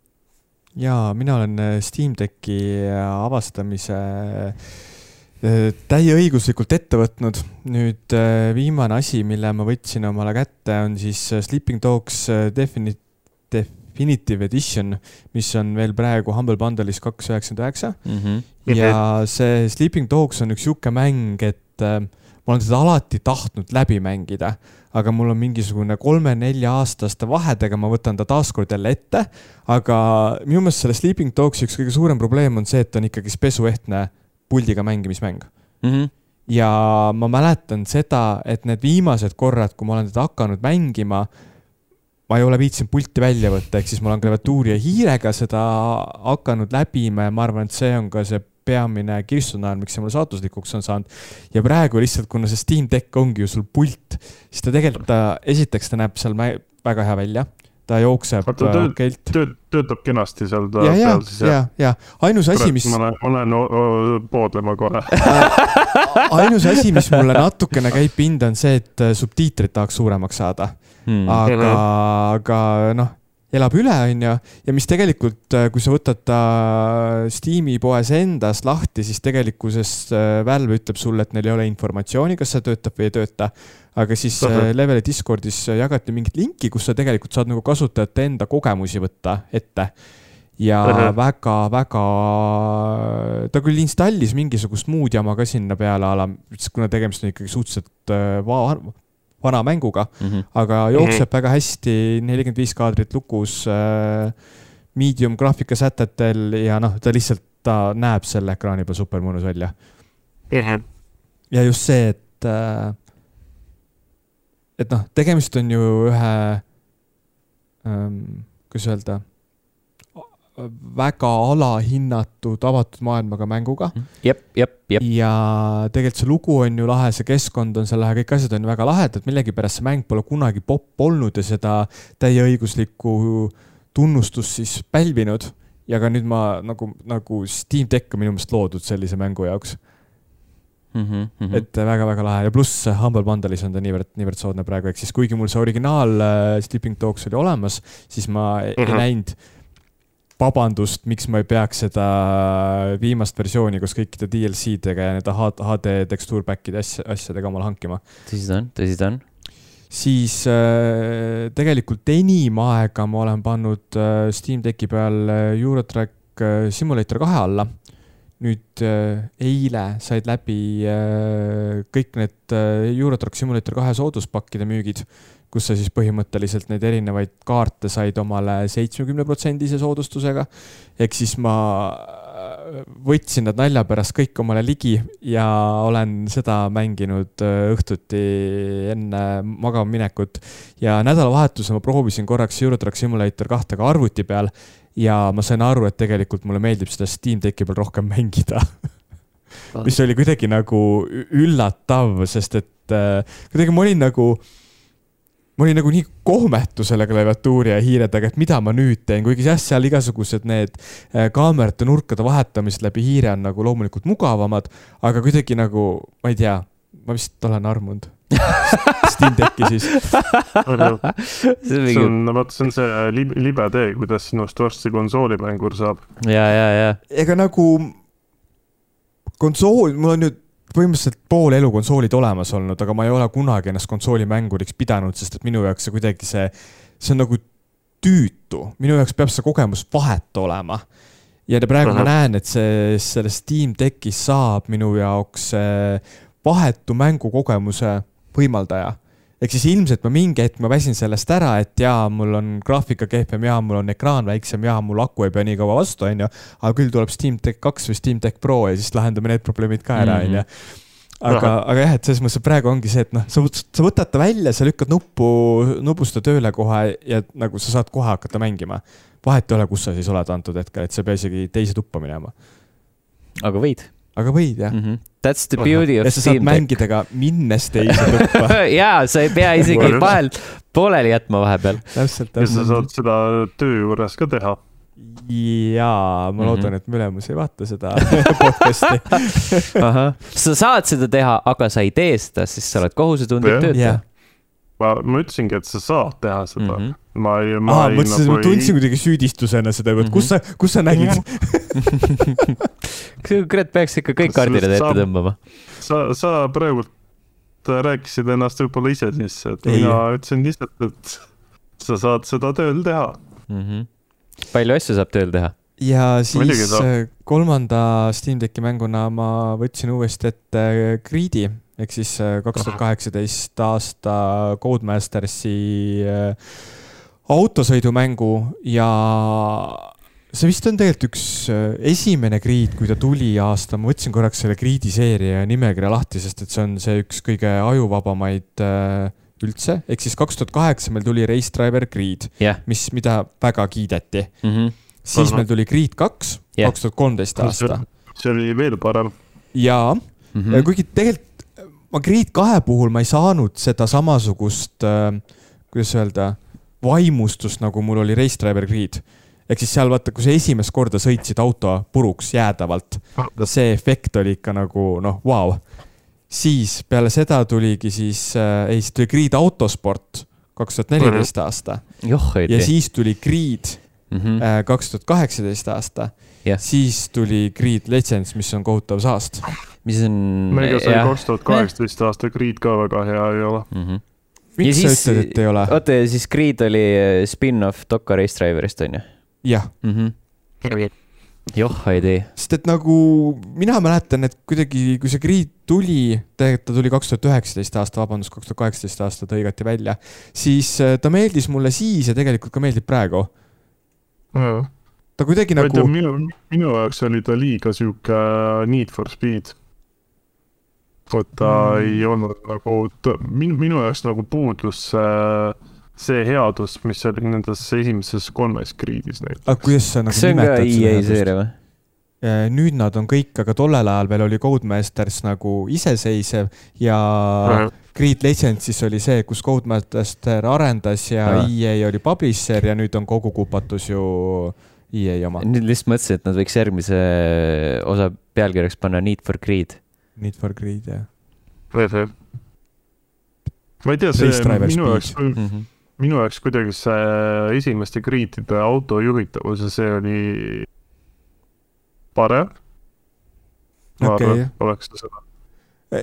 jaa, mina olen äh, Steam Decki avastamise täieõiguslikult ette võtnud. nüüd viimane asi, mille ma võtsin omale kätte, on siis Sleeping Dogs Definite, Def-, Definitive Edition, mis on veel praegu Humble Bundle'is kaks üheksakümmend üheksa. Mhm. ja see Sleeping Dogs on üks sihuke mäng, et äh, ma olen seda alati tahtnud läbi mängida, aga mul on mingisugune kolme-nelja-aastaste vahedega, ma võtan ta taaskord jälle ette. aga minu meelest selle Sleeping Dogsi üks kõige suurem probleem on see, et on ikkagi pesuehtne puldiga mängimismäng mm. -hmm ja ma mäletan seda, et need viimased korrad, kui ma olen teda hakanud mängima ma ei ole viitsinud pulti välja võtta, ehk siis ma olen klaviatuuri ja hiirega seda hakanud läbima ja ma arvan, et see on ka see peamine kirstunael, miks see mulle saatuslikuks on saanud. ja praegu lihtsalt, kuna see Steam Deck ongi ju sul pult, siis ta tegelikult esiteks ta näeb seal väga hea välja ta jookseb okeilt. tööd, töötab kenasti seal ta ja, peal siis jah? ja, ja ainus asi, mis. ma lähen, ma lähen poodlema kohe ainus asi, mis mulle natukene käib pinda, on see, et subtiitrid tahaks suuremaks saada hmm.. aga, aga noh, elab üle, on ju, ja mis tegelikult, äh, kui sa võtad ta Steam'i poes endas lahti, siis tegelikkuses äh, Valve ütleb sulle, et neil ei ole informatsiooni, kas see töötab või ei tööta. aga siis. Äh, Leveli Discordis jagati mingit linki, kus sa tegelikult saad nagu kasutajate enda kogemusi võtta ette ja väga-väga, ta küll installis mingisugust muud jama ka sinna peale ala, kuna tegemist on ikkagi suhteliselt va vana mänguga Mhm. aga jookseb väga hästi, nelikümmend viis kaadrit lukus äh, medium graafikasätetel ja noh, ta lihtsalt, ta näeb selle ekraani peal super mõnus välja. ja just see, et äh,, et noh, tegemist on ju ühe ähm,, kuidas öelda, väga alahinnatud avatud maailmaga mänguga jep, jep, jep. ja tegelikult see lugu on ju lahe, see keskkond on seal lahe, kõik asjad on ju väga lahedad, millegipärast see mäng pole kunagi popp olnud ja seda täieõiguslikku tunnustust siis pälvinud. ja ka nüüd ma nagu, nagu Steam Deck on minu meelest loodud sellise mängu jaoks, Mhm, et väga-väga lahe ja pluss Humble Bundle'is on ta niivõrd, niivõrd soodne praegu, ehk siis kuigi mul see originaal äh, Sleeping Dogs oli olemas, siis ma ei Mhm. näinud vabandust, miks ma ei peaks seda viimast versiooni koos kõikide DLC-dega ja nende HD tekstuurpack'ide asja, asjadega omale hankima. tõsi ta on, tõsi ta on. siis äh, tegelikult enim aega ma olen pannud äh, Steam Decki peal äh, Eurotrack äh, Simulator kahe alla. Nüüd äh, eile said läbi äh, kõik need äh, Eurotrack Simulator kahe sooduspakkide müügid, kus sa siis põhimõtteliselt neid erinevaid kaarte said omale seitsmekümne protsendise soodustusega. ehk siis ma võtsin nad nalja pärast kõik omale ligi ja olen seda mänginud õhtuti enne magama minekut. ja nädalavahetusel ma proovisin korraks Eurotrack Simulator kahte ka arvuti peal ja ma sain aru, et tegelikult mulle meeldib seda Steam Decki peal rohkem mängida. mis oli kuidagi nagu üllatav, sest et äh, kuidagi ma olin nagu, ma olin nagu nii kohmetu selle klaviatuuri ja hiiredega, et mida ma nüüd teen, kuigi jah, seal igasugused need äh, kaamerate nurkade vahetamised läbi hiire on nagu loomulikult mugavamad, aga kuidagi nagu, ma ei tea, ma vist olen armunud Steam Decki siis. see on see mingi, on, vaata, see on see lib- libe tee, kuidas sinust varsti konsoolimängur saab. ja, ja, ja. ega nagu konsool, mul on nüüd põhimõtteliselt pool elu konsoolid olemas olnud, aga ma ei ole kunagi ennast konsoolimänguriks pidanud, sest et minu jaoks see kuidagi see, see on nagu tüütu, minu jaoks peab see kogemus vahetu olema. ja praegu ma Ahah. näen, et see, selle Steam Deckis saab minu jaoks see vahetu mängukogemuse võimaldaja ehk siis ilmselt ma mingi hetk ma väsin sellest ära, et jaa, mul on graafika kehvem, jaa, mul on ekraan väiksem, jaa, mul aku ei pea nii kaua vastu, onju. aga küll tuleb Steam Deck kaks või Steam Deck Pro ja siis lahendame need probleemid ka ära, Mhm. onju. aga, aga jah, et selles mõttes et praegu ongi see, et noh, sa, sa võtad ta välja, sa lükkad nuppu, nupust ta tööle kohe ja nagu sa saad kohe hakata mängima. vahet ei ole, kus sa siis oled antud hetkel, et sa ei pea isegi teise tuppa minema. aga võid aga võid jah. mm. -hmm. That's the beauty ja of sa saad Steam Deck. mängida ka minnes teise tuppa. jaa, sa ei pea isegi vahel pooleli jätma vahepeal. täpselt, ja sa saad seda töö juures ka teha. jaa, ma Mhm. loodan, et mu ülemus ei vaata seda podcast'i. sa saad seda teha, aga sa ei tee seda, sest sa oled kohusetundlik töötaja ma, ma ütlesingi, et sa saad teha seda mm. Mhm. -hmm. ma ei, ma aa, ei mõtlesin, nagu ma tundsin kuidagi süüdistusena seda, et kus sa, kus sa nägid. kurat, peaks ikka kõik kardinad ette tõmbama. sa, sa praegult rääkisid ennast võib-olla ise sisse, et Ei. mina ütlesin lihtsalt, et sa saad seda tööl teha. Mhm. palju asju saab tööl teha. ja siis äh, kolmanda Steam Decki mänguna ma võtsin uuesti ette Greed'i ehk siis äh, kaks tuhat kaheksateist aasta Codemastersi äh, autosõidumängu ja see vist on tegelikult üks äh, esimene Greed, kui ta tuli aasta, ma võtsin korraks selle Greed'i seeria nimekirja lahti, sest et see on see üks kõige ajuvabamaid üldse, ehk siis kaks tuhat kaheksa meil tuli Race Driver Greed, jah. mis, mida väga kiideti. Mhm. siis Ahah. meil tuli Creed kaks, kaks tuhat kolmteist aasta see oli veel parem. ja Mhm. mm. kuigi tegelikult ma Creed kahe puhul ma ei saanud seda samasugust äh,, kuidas öelda, vaimustust, nagu mul oli Race Driver Creed. ehk siis seal vaata, kui sa esimest korda sõitsid auto puruks jäädavalt, see efekt oli ikka nagu noh, vau. siis peale seda tuligi siis äh,, ei, siis tuli Creed autosport kaks tuhat neliteist aasta. Joh, ja siis tuli Creed kaks tuhat kaheksateist aasta. Siis tuli Creed Legends, mis on kohutav saast. Mis on. ega see kaks tuhat kaheksateist aasta Creed ka väga hea ei ole. Mhm. miks Ja sa siis- ütled, et ei ole? oota, ja siis Creed oli äh, spin-off Dokka Race Driverist, onju jah, mm? -hmm. joh ei tee. sest et nagu mina mäletan, et kuidagi, kui see Grid tuli, tegelikult ta tuli kaks tuhat üheksateist aasta, vabandust, kaks tuhat kaheksateist aasta ta hõigati välja, siis äh, ta meeldis mulle siis ja tegelikult ka meeldib praegu. ta kuidagi nagu minu, minu jaoks oli ta liiga sihuke Need for Speed. Vot ta Mm. mm. ei olnud nagu, minu, minu jaoks nagu puudus see, see headus, mis oli nendes esimeses kolmes Gridis näiteks. aga kuidas sa nagu see on ka nimetad seda EA headust? seeria või? Eh, nüüd nad on kõik, aga tollel ajal veel oli Codemasters nagu iseseisev ja Grid Legendsis oli see, kus Codemaster arendas ja Aa. EA oli publisher ja nüüd on kogu kupatus ju EA oma. nüüd lihtsalt mõtlesin, et nad võiks järgmise osa pealkirjaks panna Need for Greed. Need for Greed jah. ma ei tea, see minu jaoks, Mm -hmm. minu jaoks kuidagi see esimeste Gridide auto juhitavus ja see oli parem. ma Okei. arvan, oleks ta seda,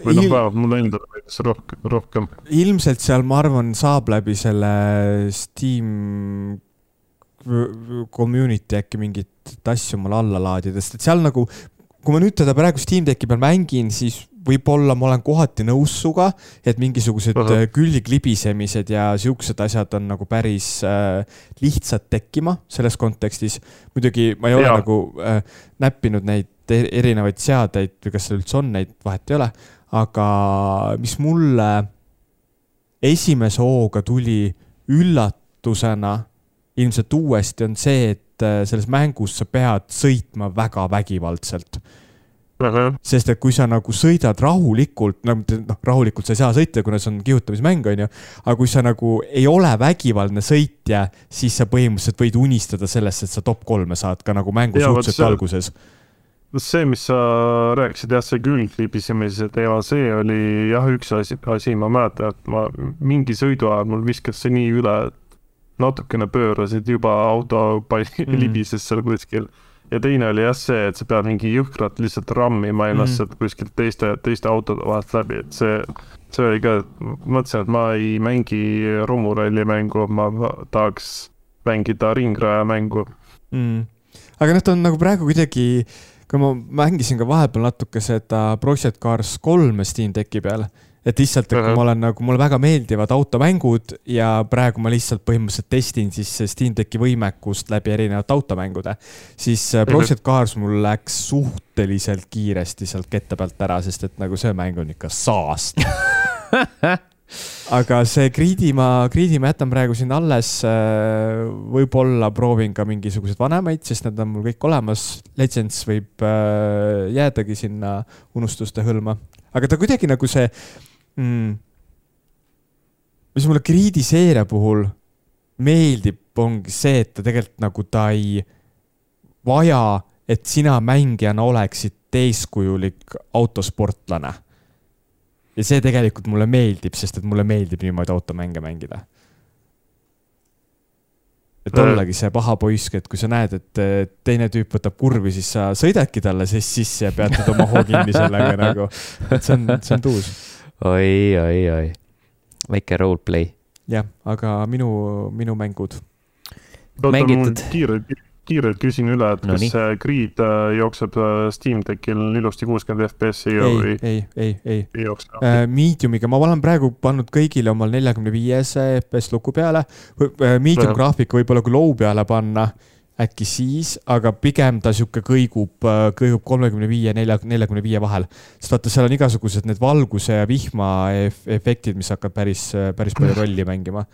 või noh, vähemalt mulle endale meeldis rohkem, rohkem. ilmselt seal, ma arvan, saab läbi selle Steam community äkki mingit asju omale alla laadida, sest et seal nagu, kui ma nüüd teda praegu Steam Decki peal mängin, siis võib-olla ma olen kohati nõus sinuga, et mingisugused Ahah. äh, külglibisemised ja siuksed asjad on nagu päris äh, lihtsad tekkima selles kontekstis. muidugi ma ei ole Jaa. nagu äh, näppinud neid e- erinevaid seadeid või kas seal üldse on neid, vahet ei ole, aga mis mulle esimese hooga tuli üllatusena ilmselt uuesti, on see, et äh, selles mängus sa pead sõitma väga vägivaldselt. sest et kui sa nagu sõidad rahulikult, nagu noh, rahulikult sa ei saa sõita, kuna see on kihutamismäng, onju. aga kui sa nagu ei ole vägivaldne sõitja, siis sa põhimõtteliselt võid unistada sellest, et sa top kolme saad ka nagu mängu vot suhteliselt see- alguses. see, mis sa rääkisid, jah, see külglibisemise teema, see oli jah, üks asi, asi, ma mäletan, et ma mingi sõidu ajal mul viskas see nii üle, et natukene pöörasid juba auto Mm. mm. libises seal kuskil. ja teine oli jah see, et sa pead mingi jõhkralt lihtsalt rammima ennast Mm. sealt kuskilt teiste, teiste autode vahelt läbi, et see, see oli ka, mõtlesin, et ma ei mängi romuralli mängu, ma tahaks mängida ringraja mängu. mm.. aga noh, ta on nagu praegu kuidagi, kui ma mängisin ka vahepeal natuke seda Project Cars kolme Steam Decki peal, et lihtsalt, et kui Ahah. ma olen nagu, mulle väga meeldivad automängud ja praegu ma lihtsalt põhimõtteliselt testin siis Steam Decki võimekust läbi erinevate automängude, siis äh, Project Cars mul läks suhteliselt kiiresti sealt kette pealt ära, sest et nagu see mäng on ikka saast. aga see Greedi ma, Greedi ma jätan praegu siin alles. võib-olla proovin ka mingisuguseid vanemaid, sest need on mul kõik olemas. Legends võib äh, jäädagi sinna unustuste hõlma, aga ta kuidagi nagu see mm,. mis mulle Greedi seeria puhul meeldib, ongi see, et ta tegelikult nagu ta ei vaja, et sina mängijana oleksid eeskujulik autosportlane ja see tegelikult mulle meeldib, sest et mulle meeldib niimoodi automänge mängida. et Äh. ollagi see paha poiss, et kui sa näed, et teine tüüp võtab kurvi, siis sa sõidadki talle seest sisse ja peatad oma hoo kinni sellega nagu, et see on, see on tuus. oi, oi, oi. väike roleplay. jah, aga minu, minu mängud. Mängitud. kiirelt, kiirelt küsin üle, et kas Nonii. see Grid äh, jookseb äh, Steam Deckil ilusti kuuskümmend FPS-i ei või, ei, ei, ei. ei jookse? Mediumiga, ma olen praegu pannud kõigile omal neljakümne viies FPS luku peale. Medium Jah. graafika võib-olla kui low peale panna, äkki siis, aga pigem ta sihuke kõigub, kõigub kolmekümne viie, nelja, neljakümne viie vahel. sest vaata, seal on igasugused need valguse ja vihma ef- efektid, mis hakkavad päris, päris palju rolli mängima.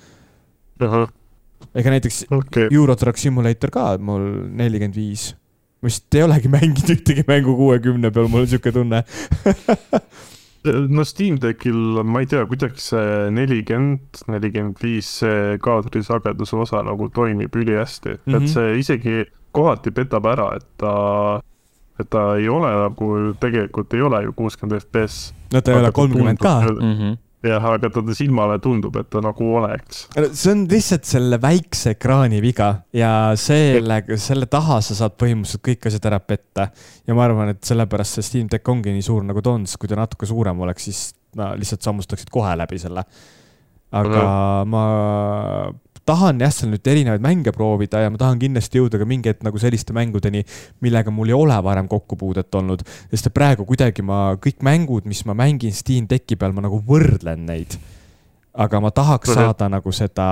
ega näiteks okei, Euro Truck Simulator ka mul nelikümmend viis. ma vist ei olegi mänginud ühtegi mängu kuuekümne peal, mul on sihuke tunne. no Steam Deckil ma ei tea, kuidagi see nelikümmend, nelikümmend viis, see kaadrisageduse osa nagu toimib ülihästi mm, -hmm. Mhm. et see isegi kohati petab ära, et ta, et ta ei ole nagu tegelikult ei ole ju kuuskümmend FPS. no ta ei ole kolmkümmend ka. Mhm. jah, aga ta silmale tundub, et ta nagu oleks. see on lihtsalt selle väikse ekraani viga ja sellega, selle taha sa saad põhimõtteliselt kõik asjad ära petta. ja ma arvan, et sellepärast see Steam Deck ongi nii suur, nagu ta on, sest kui ta natuke suurem oleks, siis no lihtsalt sammustaksid kohe läbi selle. aga ma tahan jah, seal nüüd erinevaid mänge proovida ja ma tahan kindlasti jõuda ka mingi hetk nagu selliste mängudeni, millega mul ei ole varem kokkupuudet olnud. sest et praegu kuidagi ma, kõik mängud, mis ma mängin Steam Decki peal, ma nagu võrdlen neid aga ma tahaks Võrre. saada nagu seda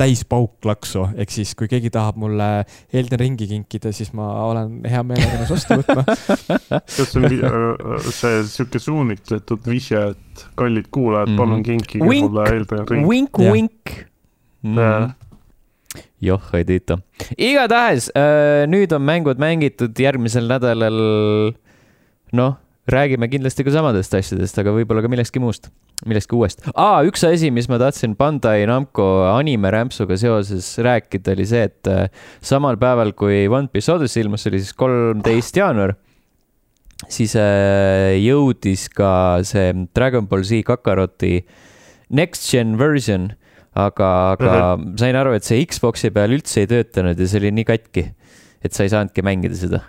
täispauklaksu, ehk siis kui keegi tahab mulle Elden Ringi kinkida, siis ma olen hea meelega nõus vastu võtma. kas see on äh, see sihuke suunitletud vihje, et kallid kuulajad mm, -hmm. palun kinkige wink, mulle Elden Ring? Wink, wink. Mm. joh, ei tiita. igatahes äh, nüüd on mängud mängitud järgmisel nädalal. noh, räägime kindlasti ka samadest asjadest, aga võib-olla ka millestki muust millestki uuest ah,. üks asi, mis ma tahtsin Bandai Namco animerämpsuga seoses rääkida, oli see, et äh, samal päeval, kui One Piece Odyssey ilmus, see oli siis kolmteist jaanuar, siis äh, jõudis ka see Dragon Ball Z Kakaroti Next Gen version, aga, aga mm -hmm. sain aru, et see Xbox'i peal üldse ei töötanud ja see oli nii katki, et sa ei saanudki mängida seda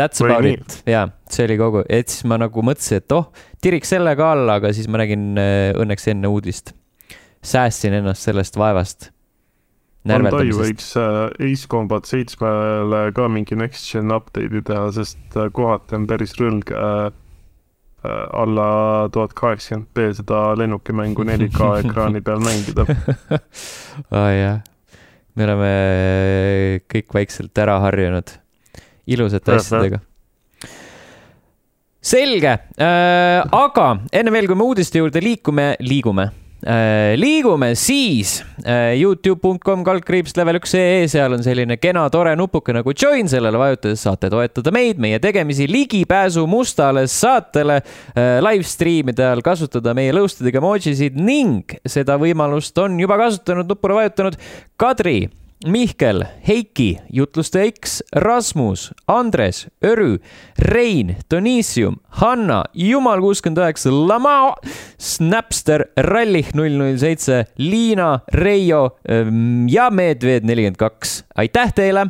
That's about Või it, jaa, see oli kogu, et siis ma nagu mõtlesin, et oh, tiriks selle ka alla, aga siis ma nägin äh, õnneks enne uudist. säästsin ennast sellest vaevast. Bandai võiks äh, Ace Combat seitsmele ka mingi next gen update'i teha, sest äh, kohati on päris rõlge äh, alla tuhat kaheksakümmend B seda lennukimängu 4K ekraani peal mängida. Aa oh, jah, me oleme kõik vaikselt ära harjunud ilusate asjadega. Selge. Äh,, aga enne veel, kui me uudiste juurde liikume, liigume. äh,. Liigume siis äh, Youtube.com kaldkriips level üks ee, seal on selline kena tore nupuke nagu join, sellele vajutades saate toetada meid, meie tegemisi, ligipääsu mustale saatele äh, live stream'ide ajal kasutada meie lõustadega emojisid ning seda võimalust on juba kasutanud, nupule vajutanud Kadri Mihkel, Heiki, jutlustaja X, Rasmus, Andres, Örü, Rein, Donissium, Hanna, Jumal kuuskümmend üheksa, Lamao, Snapster, Rallih null null seitse, Liina, Reio ähm, ja Medved nelikümmend kaks. aitäh teile!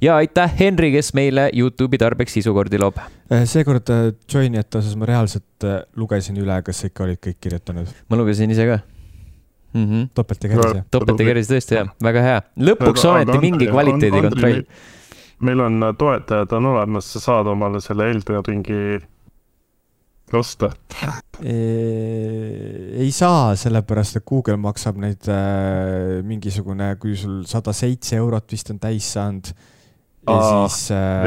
ja aitäh, Henri, kes meile Youtube'i tarbeks sisukordi loob. Äh, seekord äh, joinijate osas ma reaalselt äh, lugesin üle, kas ikka olid kõik kirjutanud. ma lugesin ise ka mm -hmm.. topelt ja keris, jah? topelt ja keris, tõesti, jah, väga hea. lõpuks ometi mingi kvaliteedikontroll. meil on toetajad on olemas, sa saad omale selle Elden ringi osta. ei saa, sellepärast et Google maksab neid äh, mingisugune, kui sul sada seitse eurot vist on täis saanud ja Aa, siis äh,.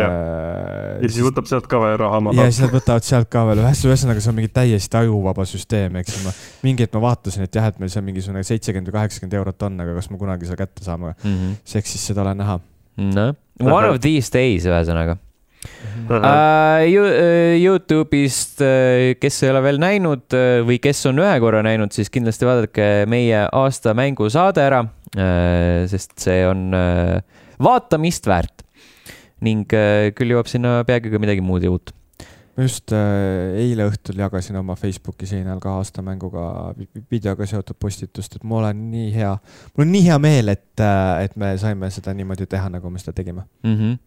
ja siis võtab sealt ka veel raha maha. ja siis nad võtavad sealt ka veel, ühesõnaga see on mingi täiesti ajuvaba süsteem, eks ma mingi hetk ma vaatasin, et jah, et meil seal mingisugune seitsekümmend või kaheksakümmend eurot on, aga kas me kunagi selle kätte saame mm. -hmm. see, eks siis seda ole näha. noh, one of these days ühesõnaga Uh, Youtube'ist, äh, kes ei ole veel näinud äh, või kes on ühe korra näinud, siis kindlasti vaadake meie aasta mängusaade ära, sest see on vaatamist väärt ning äh, küll jõuab sinna peagi ka midagi muud ja uut. ma just äh, eile õhtul jagasin oma Facebooki seinal ka aastamänguga videoga seotud postitust, et mul on nii hea, mul on nii hea meel, et, äh, et me saime seda niimoodi teha, nagu me seda tegime mm. -hmm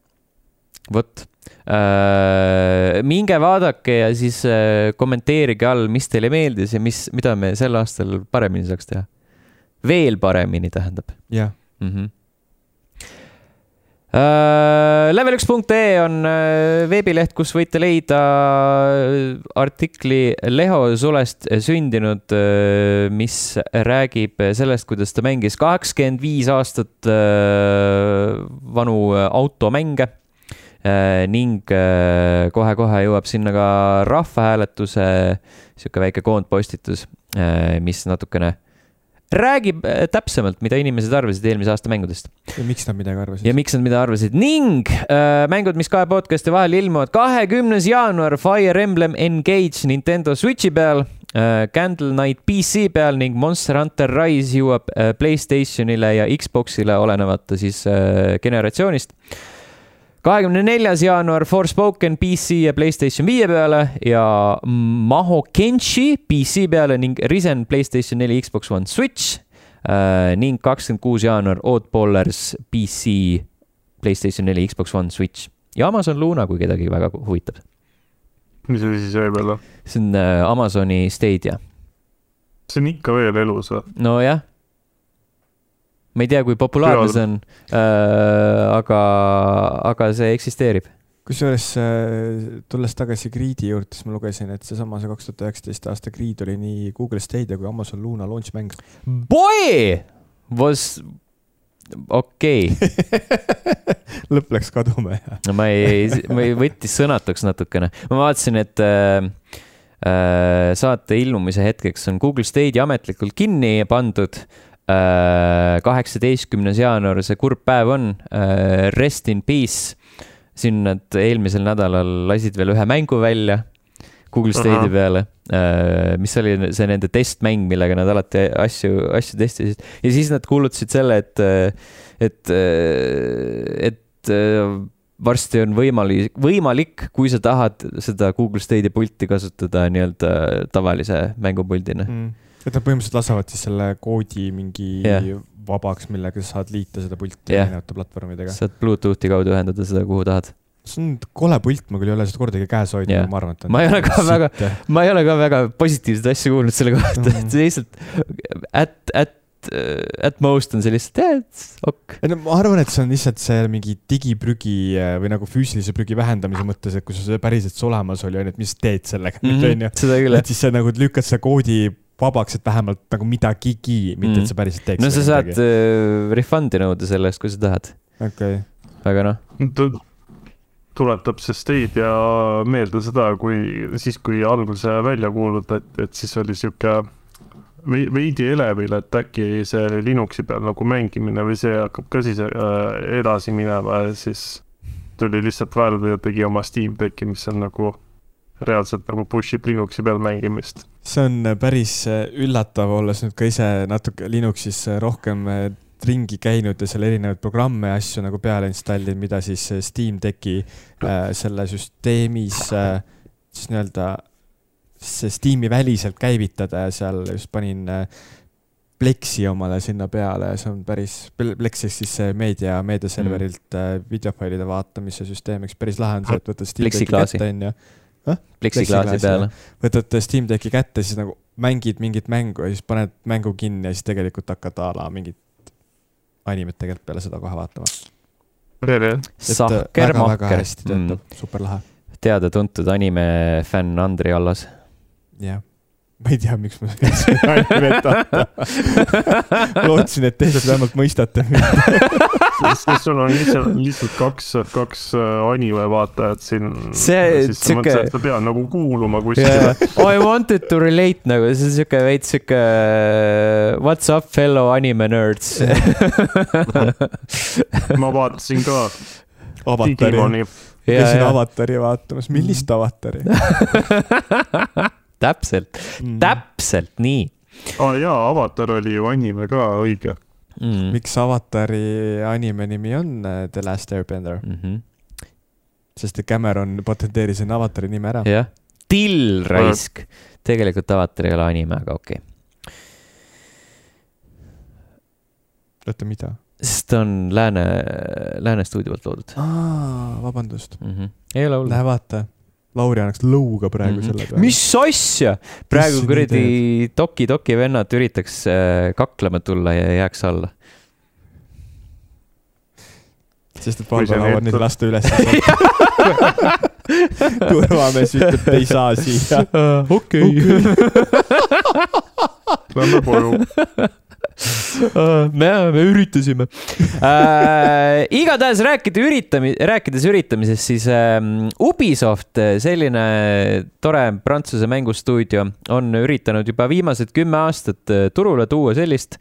vot äh,, minge vaadake ja siis äh, kommenteerige all, mis teile meeldis ja mis, mida me sel aastal paremini saaks teha. veel paremini, tähendab. jah mm -hmm Level1.ee on uh, veebileht, kus võite leida äh, artikli Leho Sulest sündinud mis räägib sellest, kuidas ta mängis kaheksakümmend viis aastat vanu automänge ning kohe-kohe jõuab sinna ka rahvahääletuse sihuke väike koondpostitus, mis natukene räägib äh, täpsemalt, mida inimesed arvasid eelmise aasta mängudest. ja miks nad midagi arvasid. ja miks nad mida arvasid ning äh, mängud, mis kahe podcast'i vahel ilmuvad. kahekümnes jaanuar Fire Emblem Engage Nintendo Switchi peal äh,, Candle Night PC peal ning Monster Hunter Rise jõuab äh, Playstationile ja Xbox'ile olenevate siis äh, generatsioonist kahekümne neljas jaanuar Forspoken PC ja Playstation viie peale ja Maho Kenshi PC peale ning Risen Playstation neli, Xbox One, Switch äh,. ning kakskümmend kuus jaanuar Oddballers PC, Playstation neli, Xbox One, Switch ja Amazon Luna, kui kedagi väga huvitab. mis asi siis võib olla? see on äh, Amazoni Stadia see on ikka veel elus või? nojah. Ma ei tea, kui populaarne see on äh,, aga, aga see eksisteerib. kusjuures äh, tulles tagasi Greedi juurde, siis ma lugesin, et seesama see kaks tuhat üheksateist aasta Greed oli nii Google Stadia kui Amazon Luna launch mäng. Boy was okei okay. lõpp läks kaduma ja. no ma ei, ma ei võttis sõnatuks natukene, ma vaatasin, et äh, äh, saate ilmumise hetkeks on Google Stadia ametlikult kinni pandud äh,. Kaheksateistkümnes jaanuar see kurb päev on äh,, rest in peace. siin nad eelmisel nädalal lasid veel ühe mängu välja Google Ahah. peale äh,, mis oli see nende testmäng, millega nad alati asju, asju testisid ja siis nad kuulutasid selle, et, et, et äh, varsti on võimalik, võimalik, kui sa tahad seda Google Stadia pulti kasutada nii-öelda tavalise mängupuldina. Et nad põhimõtteliselt lasevad siis selle koodi mingi Jah. vabaks, millega sa saad liita seda pulti Jah. erinevate platvormidega. saad Bluetoothi kaudu ühendada seda, kuhu tahad. see on kole pult, ma küll ei ole seda kordagi käes hoidnud yeah., ma arvan, et. Ma ei ole ka väga- ma ei ole ka väga positiivseid asju kuulnud selle kohta, et see lihtsalt at, at, at most on see lihtsalt, et ok. ei no ma arvan, et see on lihtsalt see mingi digiprügi äh, või nagu füüsilise prügi vähendamise mõttes, et kui sul see päriselt see olemas oli, onju, et mis teed sellega nüüd, onju. Mhm. seda küll, et siis sa nagu lükkad selle koodi vabaks, et vähemalt nagu midagigi, mitte Mhm. et sa päriselt teeks. no sa saad äh, refund'i nõuda selle eest, kui sa tahad, okei, aga noh, tuletab see Stadia meelde seda, kui siis, kui alguse välja kuulutati, et siis oli sihuke vei- veidi elevil, et äkki see Linuxi peal nagu mängimine või see hakkab ka siis äh, edasi minema ja siis tuli lihtsalt Valve ja tegi oma Steam Decki, mis on nagu reaalselt nagu push ib Linuxi peal mängimist. see on äh, päris äh, üllatav, olles nüüd ka ise natuke Linuxis äh, rohkem ringi käinud ja seal erinevaid programme ja asju nagu peale installinud, mida siis Steam Decki äh, selle süsteemis äh, siis nii-öelda see Steam'i väliselt käivitada ja seal just panin äh, Plexi omale sinna peale ja see on päris, Plex ehk siis see meedia, meediaserverilt äh, videofailide vaatamise süsteem, eks päris lahe on see, et võtad Steam Decki kätte, onju. Pleksiklaasi peale. võtad Steam Decki kätte, siis nagu mängid mingit mängu ja siis paned mängu kinni ja siis tegelikult hakkad a la mingit animet tegelikult peale seda kohe vaatama. Sahker-Mahker hästi, töötab mm., super lahe. teada-tuntud animefänn Andri Allas. jah, ma ei tea, miks ma seda animet tahta. lootsin, et te siis vähemalt mõistate mind. siis sul on lihtsalt, lihtsalt kaks, kaks äh, anime vaatajat siin. See- sihuke- sa pead nagu kuuluma Yeah. kuskile. I wanted to relate nagu, see on siuke veits siuke what's up fellow anime nerds. ma vaatasin ka avatari, Digimoni, käisin avatari vaatamas, millist avatari täpselt, mm.? täpselt nii aa jaa, Avatar oli ju anime ka, õige. mm.. miks avatari anime nimi on äh, The Last Airbender? Mm -hmm. sest et Cameron patenteeris enne avatari nime ära. jah, Till raisk, tegelikult Avatar ei ole anime, aga okei okay.. oota, mida? sest ta on lääne, lääne stuudio poolt loodud aa, vabandust. mm. -hmm. ei ole hullu. Näe, vaata. Lauri annaks lõuga praegu mm. -hmm. selle peale. mis asja, praegu kuradi Toki-Toki vennad üritaks äh, kaklema tulla ja jääks alla. sest et Valdo nüüd- nüüd lasta üles. turvamees ütleb, et ei saa siia. okei. Lähme koju. me, me üritasime äh,. igatahes rääkida üritami-, rääkides üritamisest, siis äh, Ubisoft, selline tore Prantsuse mängustuudio, on üritanud juba viimased kümme aastat äh, turule tuua sellist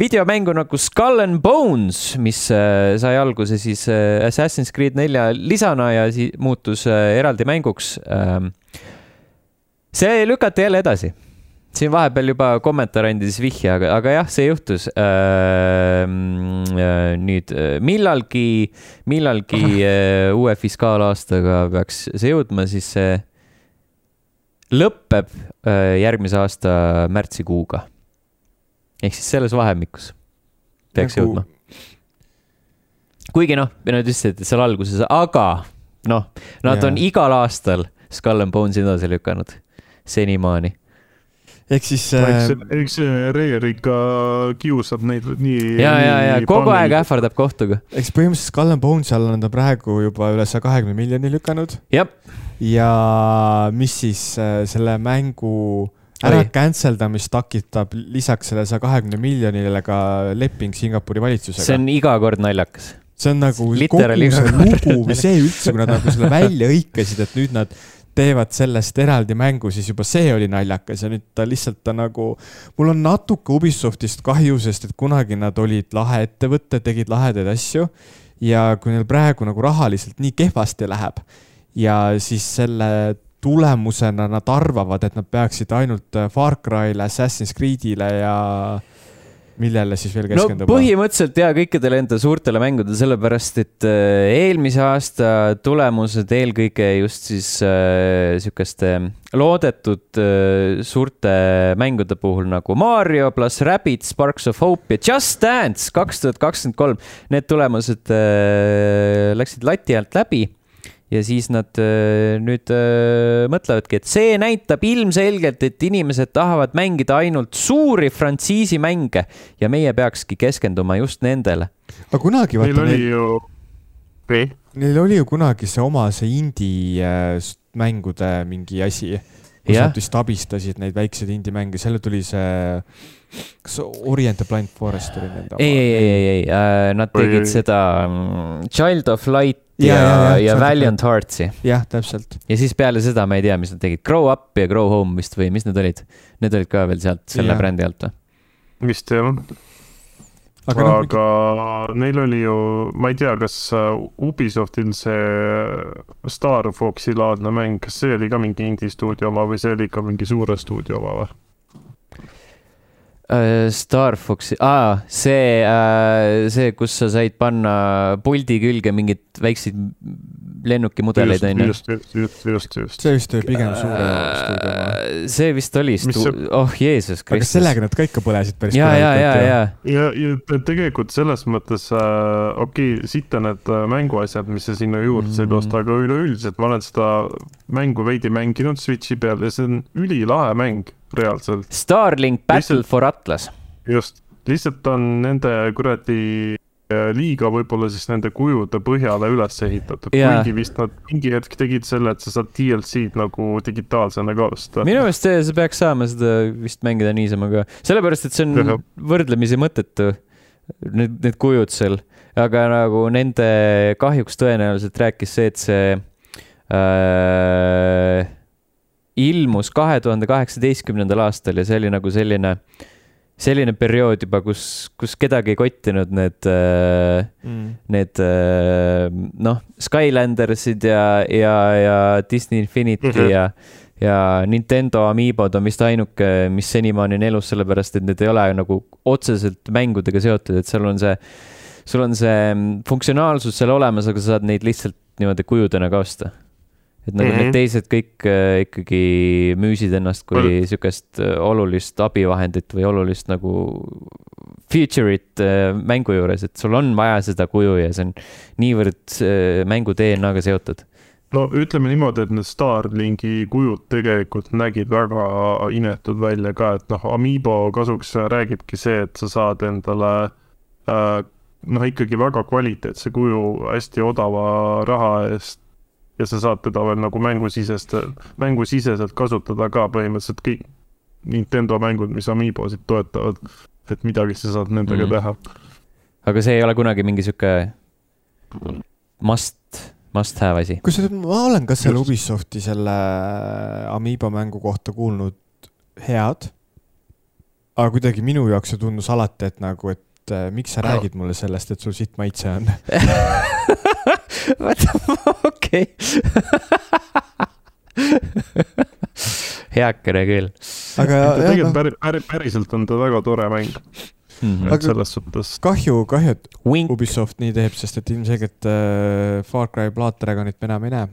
videomängu nagu Skull and Bones, mis äh, sai alguse siis äh, Assassin's Creed nelja lisana ja siis muutus äh, eraldi mänguks äh,. see lükati jälle edasi siin vahepeal juba kommentaar andis vihje, aga, aga jah, see juhtus äh,. nüüd äh, millalgi, millalgi äh, uue fiskaalaastaga peaks see jõudma, siis see lõpeb äh, järgmise aasta märtsikuuga. ehk siis selles vahemikus peaks Nagu- jõudma. kuigi noh, nad ütlesid, et seal alguses, aga noh, nad Jaa. on igal aastal Skull and Bones'i edasi lükanud senimaani ehk siis eks äh,, eks see Reer ikka kiusab neid nii. ja, ja, ja kogu aeg. ähvardab kohtuga. eks põhimõtteliselt Skull and Bones'i all on ta praegu juba üle saja kahekümne miljoni lükanud jah, ja mis siis äh, selle mängu ära cancel damist takitab lisaks selle saja kahekümne miljonile ka leping Singapuri valitsusega see on iga kord naljakas. see on nagu kogu Literaali see lugu või see üldse, kui nad nagu selle välja hõikasid, et nüüd nad teevad sellest eraldi mängu, siis juba see oli naljakas ja nüüd ta lihtsalt ta nagu, mul on natuke Ubisoftist kahju, sest et kunagi nad olid lahe ettevõte, tegid lahedaid asju ja kui neil praegu nagu rahaliselt nii kehvasti läheb ja siis selle tulemusena nad arvavad, et nad peaksid ainult Far Cry'le, Assassin's Creed'ile ja millele siis veel no keskenduma? põhimõtteliselt ja kõikidele enda suurtele mängudele, sellepärast et äh, eelmise aasta tulemused eelkõige just siis äh, sihukeste loodetud äh, suurte mängude puhul nagu Mario pluss Rabbids, Sparks of Hope ja Just Dance kaks tuhat kakskümmend kolm. Need tulemused äh, läksid lati alt läbi ja siis nad äh, nüüd äh, mõtlevadki, et see näitab ilmselgelt, et inimesed tahavad mängida ainult suuri frantsiisi mänge ja meie peakski keskenduma just nendele. aga kunagi Neil vaata oli neil, ju, või? neil oli ju kunagi see oma see indie äh, mängude mingi asi, kus Jah. nad vist abistasid neid väikseid indie-mänge, selle tuli see, kas Orient the Blind Forest oli nende ei, ei, ei, ei, ei, nad Oi, tegid seda mm, Child of Light ja, Ja, ja, ja, ja, ja, ja Valiant Hearts'i jah, täpselt. ja siis peale seda ma ei tea, mis nad tegid, Grow Up ja Grow Home vist või mis need olid? Need olid ka veel sealt selle Jah. brändi alt või? vist jah. Aga noh, aga neil oli ju, ma ei tea, kas äh, Ubisoftil see Star Foxi laadne mäng, kas see oli ka mingi indie stuudio oma või see oli ikka mingi suure stuudio oma või? Äh, Star Foxi, aa, see, see, kus sa said panna puldi külge mingeid väikseid lennukimudeleid, onju. just, just, just, just, just. see vist oli pigem suure stuudio. Äh, see vist oli stu- see-, oh Jeesus aga Kristus. sellega nad ka ikka põlesid päris ja, ja, ja, ja, ja, ja te- tegelikult selles mõttes äh, okei okay,, siit on need äh, mänguasjad, mis sa sinna juurde said Mm. osta, aga üleüldiselt ma olen seda mängu veidi mänginud Switchi peal ja see on ülilahe mäng reaalselt, Starlink Battle Lihtsalt- for Atlas. just. lihtsalt on nende kuradi liiga võib-olla siis nende kujude põhjale üles ehitatud, Jaa. kuigi vist nad mingi hetk tegid selle, et sa saad DLC-d nagu digitaalsena ka osta. minu meelest see, sa peaks saama seda vist mängida niisama ka, sellepärast et see on Jah. võrdlemisi mõttetu. Need, need kujud seal, aga nagu nende kahjuks tõenäoliselt rääkis see, et see äh, ilmus kahe tuhande kaheksateistkümnendal aastal ja see oli nagu selline, selline periood juba, kus, kus kedagi ei kottinud need äh, Mm. need äh, noh, Skylandersid ja, ja, ja Disney Infinity mm. -hmm. ja, ja Nintendo Amiibod on vist ainuke, mis senimaani on elus, sellepärast et need ei ole nagu otseselt mängudega seotud, et seal on see, sul on see mm, funktsionaalsus seal olemas, aga sa saad neid lihtsalt niimoodi kujudena ka osta. Et nagu mm -hmm. Mhm. need teised kõik äh, ikkagi müüsid ennast kui sihukest äh, olulist abivahendit või olulist nagu feature'it äh, mängu juures, et sul on vaja seda kuju ja see on niivõrd mängu DNA-ga seotud. no ütleme niimoodi, et need Starlinki kujud tegelikult nägid väga inetud välja ka, et noh, Amiibo kasuks räägibki see, et sa saad endale äh, noh, ikkagi väga kvaliteetse kuju hästi odava raha eest ja sa saad teda veel nagu mängusisest, mängusiseselt kasutada ka põhimõtteliselt kõik Nintendo mängud, mis Amiibosid toetavad, et midagi sa saad nendega mm. teha. aga see ei ole kunagi mingi sihuke must, must have asi. kusjuures ma olen ka selle. Ubisofti selle Amiibo mängu kohta kuulnud head. aga kuidagi minu jaoks see tundus alati, et nagu, et äh, miks sa räägid mulle sellest, et sul sitt maitse on. okei. heakene küll aga jah, tegelikult noh, päri, päri, päriselt on ta väga tore mäng, mm. -hmm. et selles suhtes kahju, kahju, et Wink Ubisoft nii teeb, sest et ilmselgelt äh, Far Cry Blood Dragonit me enam ei näe.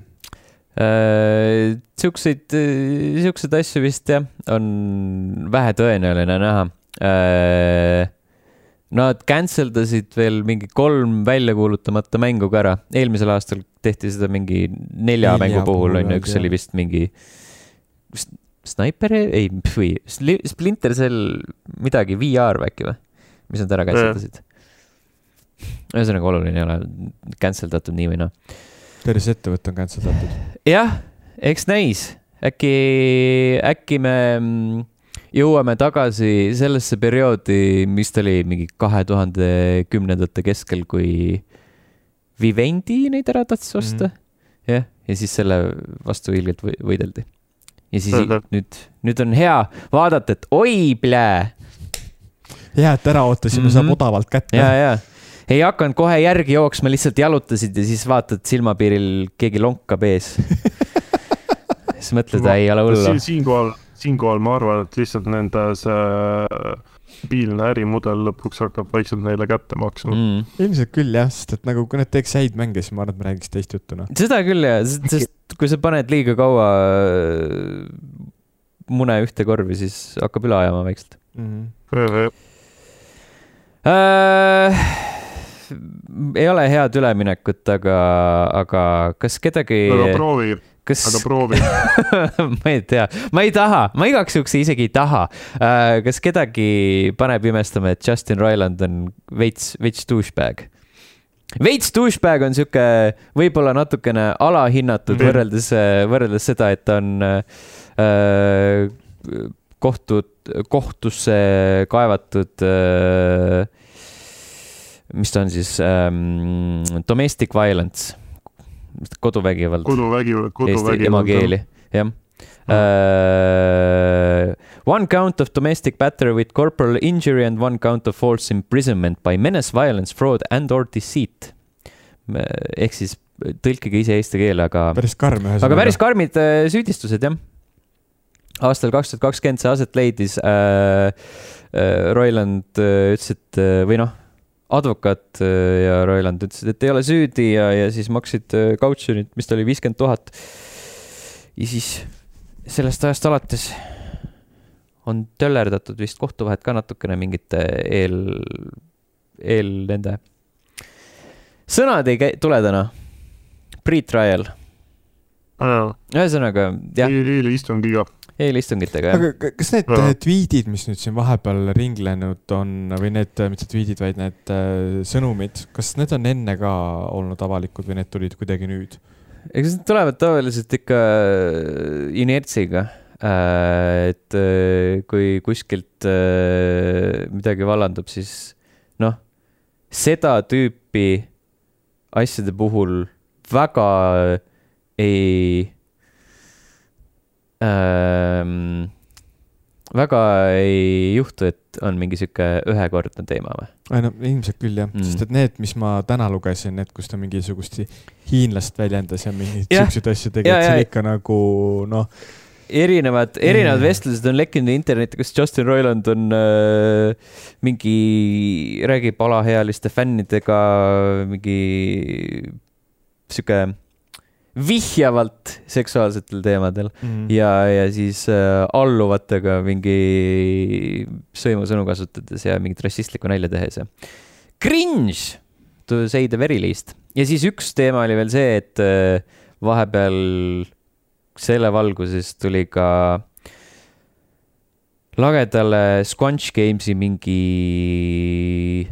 Äh, siukseid, siukseid asju vist jah, on vähetõenäoline näha. Nad cancel dasid veel mingi kolm välja kuulutamata mängu ka ära, eelmisel aastal tehti seda mingi nelja Nelja mängu puhul on ju, üks jah. oli vist mingi, Sniper, ei, või Splinter Cell midagi VR äkki või? mis nad ära cancel dasid. ühesõnaga oluline ei ole, cancel datud nii või naa. terve see ettevõte on cancel datud. jah, eks näis, äkki, äkki me mm, jõuame tagasi sellesse perioodi, mis ta oli mingi kahe tuhande kümnendate keskel, kui Vivendi neid ära tahtis osta mm. -hmm. jah, ja siis selle vastu ilgelt või võideldi. ja siis -hmm. nüüd, nüüd on hea vaadata, et oi, plää. hea, et ära ootasime mm, -hmm. saab odavalt kätte. ja, ja ei hakanud kohe järgi jooksma, lihtsalt jalutasid ja siis vaatad silmapiiril keegi lonkab ees siis mõtled, ei ole hullu. siinkohal, siinkohal ma arvan, et lihtsalt nende see stabiilne ärimudel lõpuks hakkab vaikselt neile kätte maksma mm.. ilmselt küll jah, sest et nagu kui nad teeks häid mänge, siis ma arvan, et me räägiks teist juttu noh. seda küll jah, sest kui sa paned liiga kaua äh, mune ühte korvi, siis hakkab üle ajama vaikselt mm. -hmm. Äh, ei ole head üleminekut, aga, aga kas kedagi. aga proovi kas. aga proovi ma ei tea, ma ei taha, ma igaks juhuks isegi ei taha. Äh, kas kedagi paneb imestama, et Justin Roiland on veits, veits douchebag? veits douchebag on sihuke võib-olla natukene alahinnatud mm. võrreldes, võrreldes seda, et ta on äh, kohtud, kohtusse kaevatud äh, mis ta on siis ähm,, domestic violence koduvägivald. koduvägivald, koduvägivald. Eesti emakeeli, jah. Uh, one count of domestic battery with corporal injury and one count of false imprisonment by menace, violence, fraud and or deceit. ehk siis tõlkige ise eesti keele, aga. päris karm ühesõnaga. aga päris karmid äh, süüdistused, jah. aastal kaks tuhat kakskümmend see aset leidis äh,. Äh, Roiland ütles, et või noh advokaat äh, ja Roiland ütlesid, et ei ole süüdi ja, ja siis maksid äh, kautsjonit, mis ta oli, viiskümmend tuhat. ja siis sellest ajast alates on töllerdatud vist kohtuvahet ka natukene mingite eel, eel nende. sõnad ei käi, tule täna. Pre-trial. ühesõnaga, jah. eelistungiga eelistungitega, jah. aga kas need ja. tweetid, mis nüüd siin vahepeal ringlenud on või need, mitte tweetid, vaid need äh, sõnumid, kas need on enne ka olnud avalikud või need tulid kuidagi nüüd? eks need tulevad tavaliselt ikka äh, inertsiga äh,. et äh, kui kuskilt äh, midagi vallandub, siis noh, seda tüüpi asjade puhul väga ei ähm, väga ei juhtu, et on mingi sihuke ühekordne teema või? ei no ilmselt küll jah mm., sest et need, mis ma täna lugesin, need, kus ta mingisugust hiinlast väljendas ja mingeid siukseid asju tegi, et see on ikka nagu noh erinevad, erinevad mm. vestlused on lekkinud internetti, kus Justin Roiland on äh, mingi, räägib alaealiste fännidega mingi sihuke vihjavalt seksuaalsetel teemadel mm. ja, ja siis äh, alluvatega mingi sõimusõnu kasutades ja mingit rassistlikku nalja tehes ja. Cringe, to say the very least. ja siis üks teema oli veel see, et äh, vahepeal selle valguses tuli ka lagedale Squanch Games'i mingi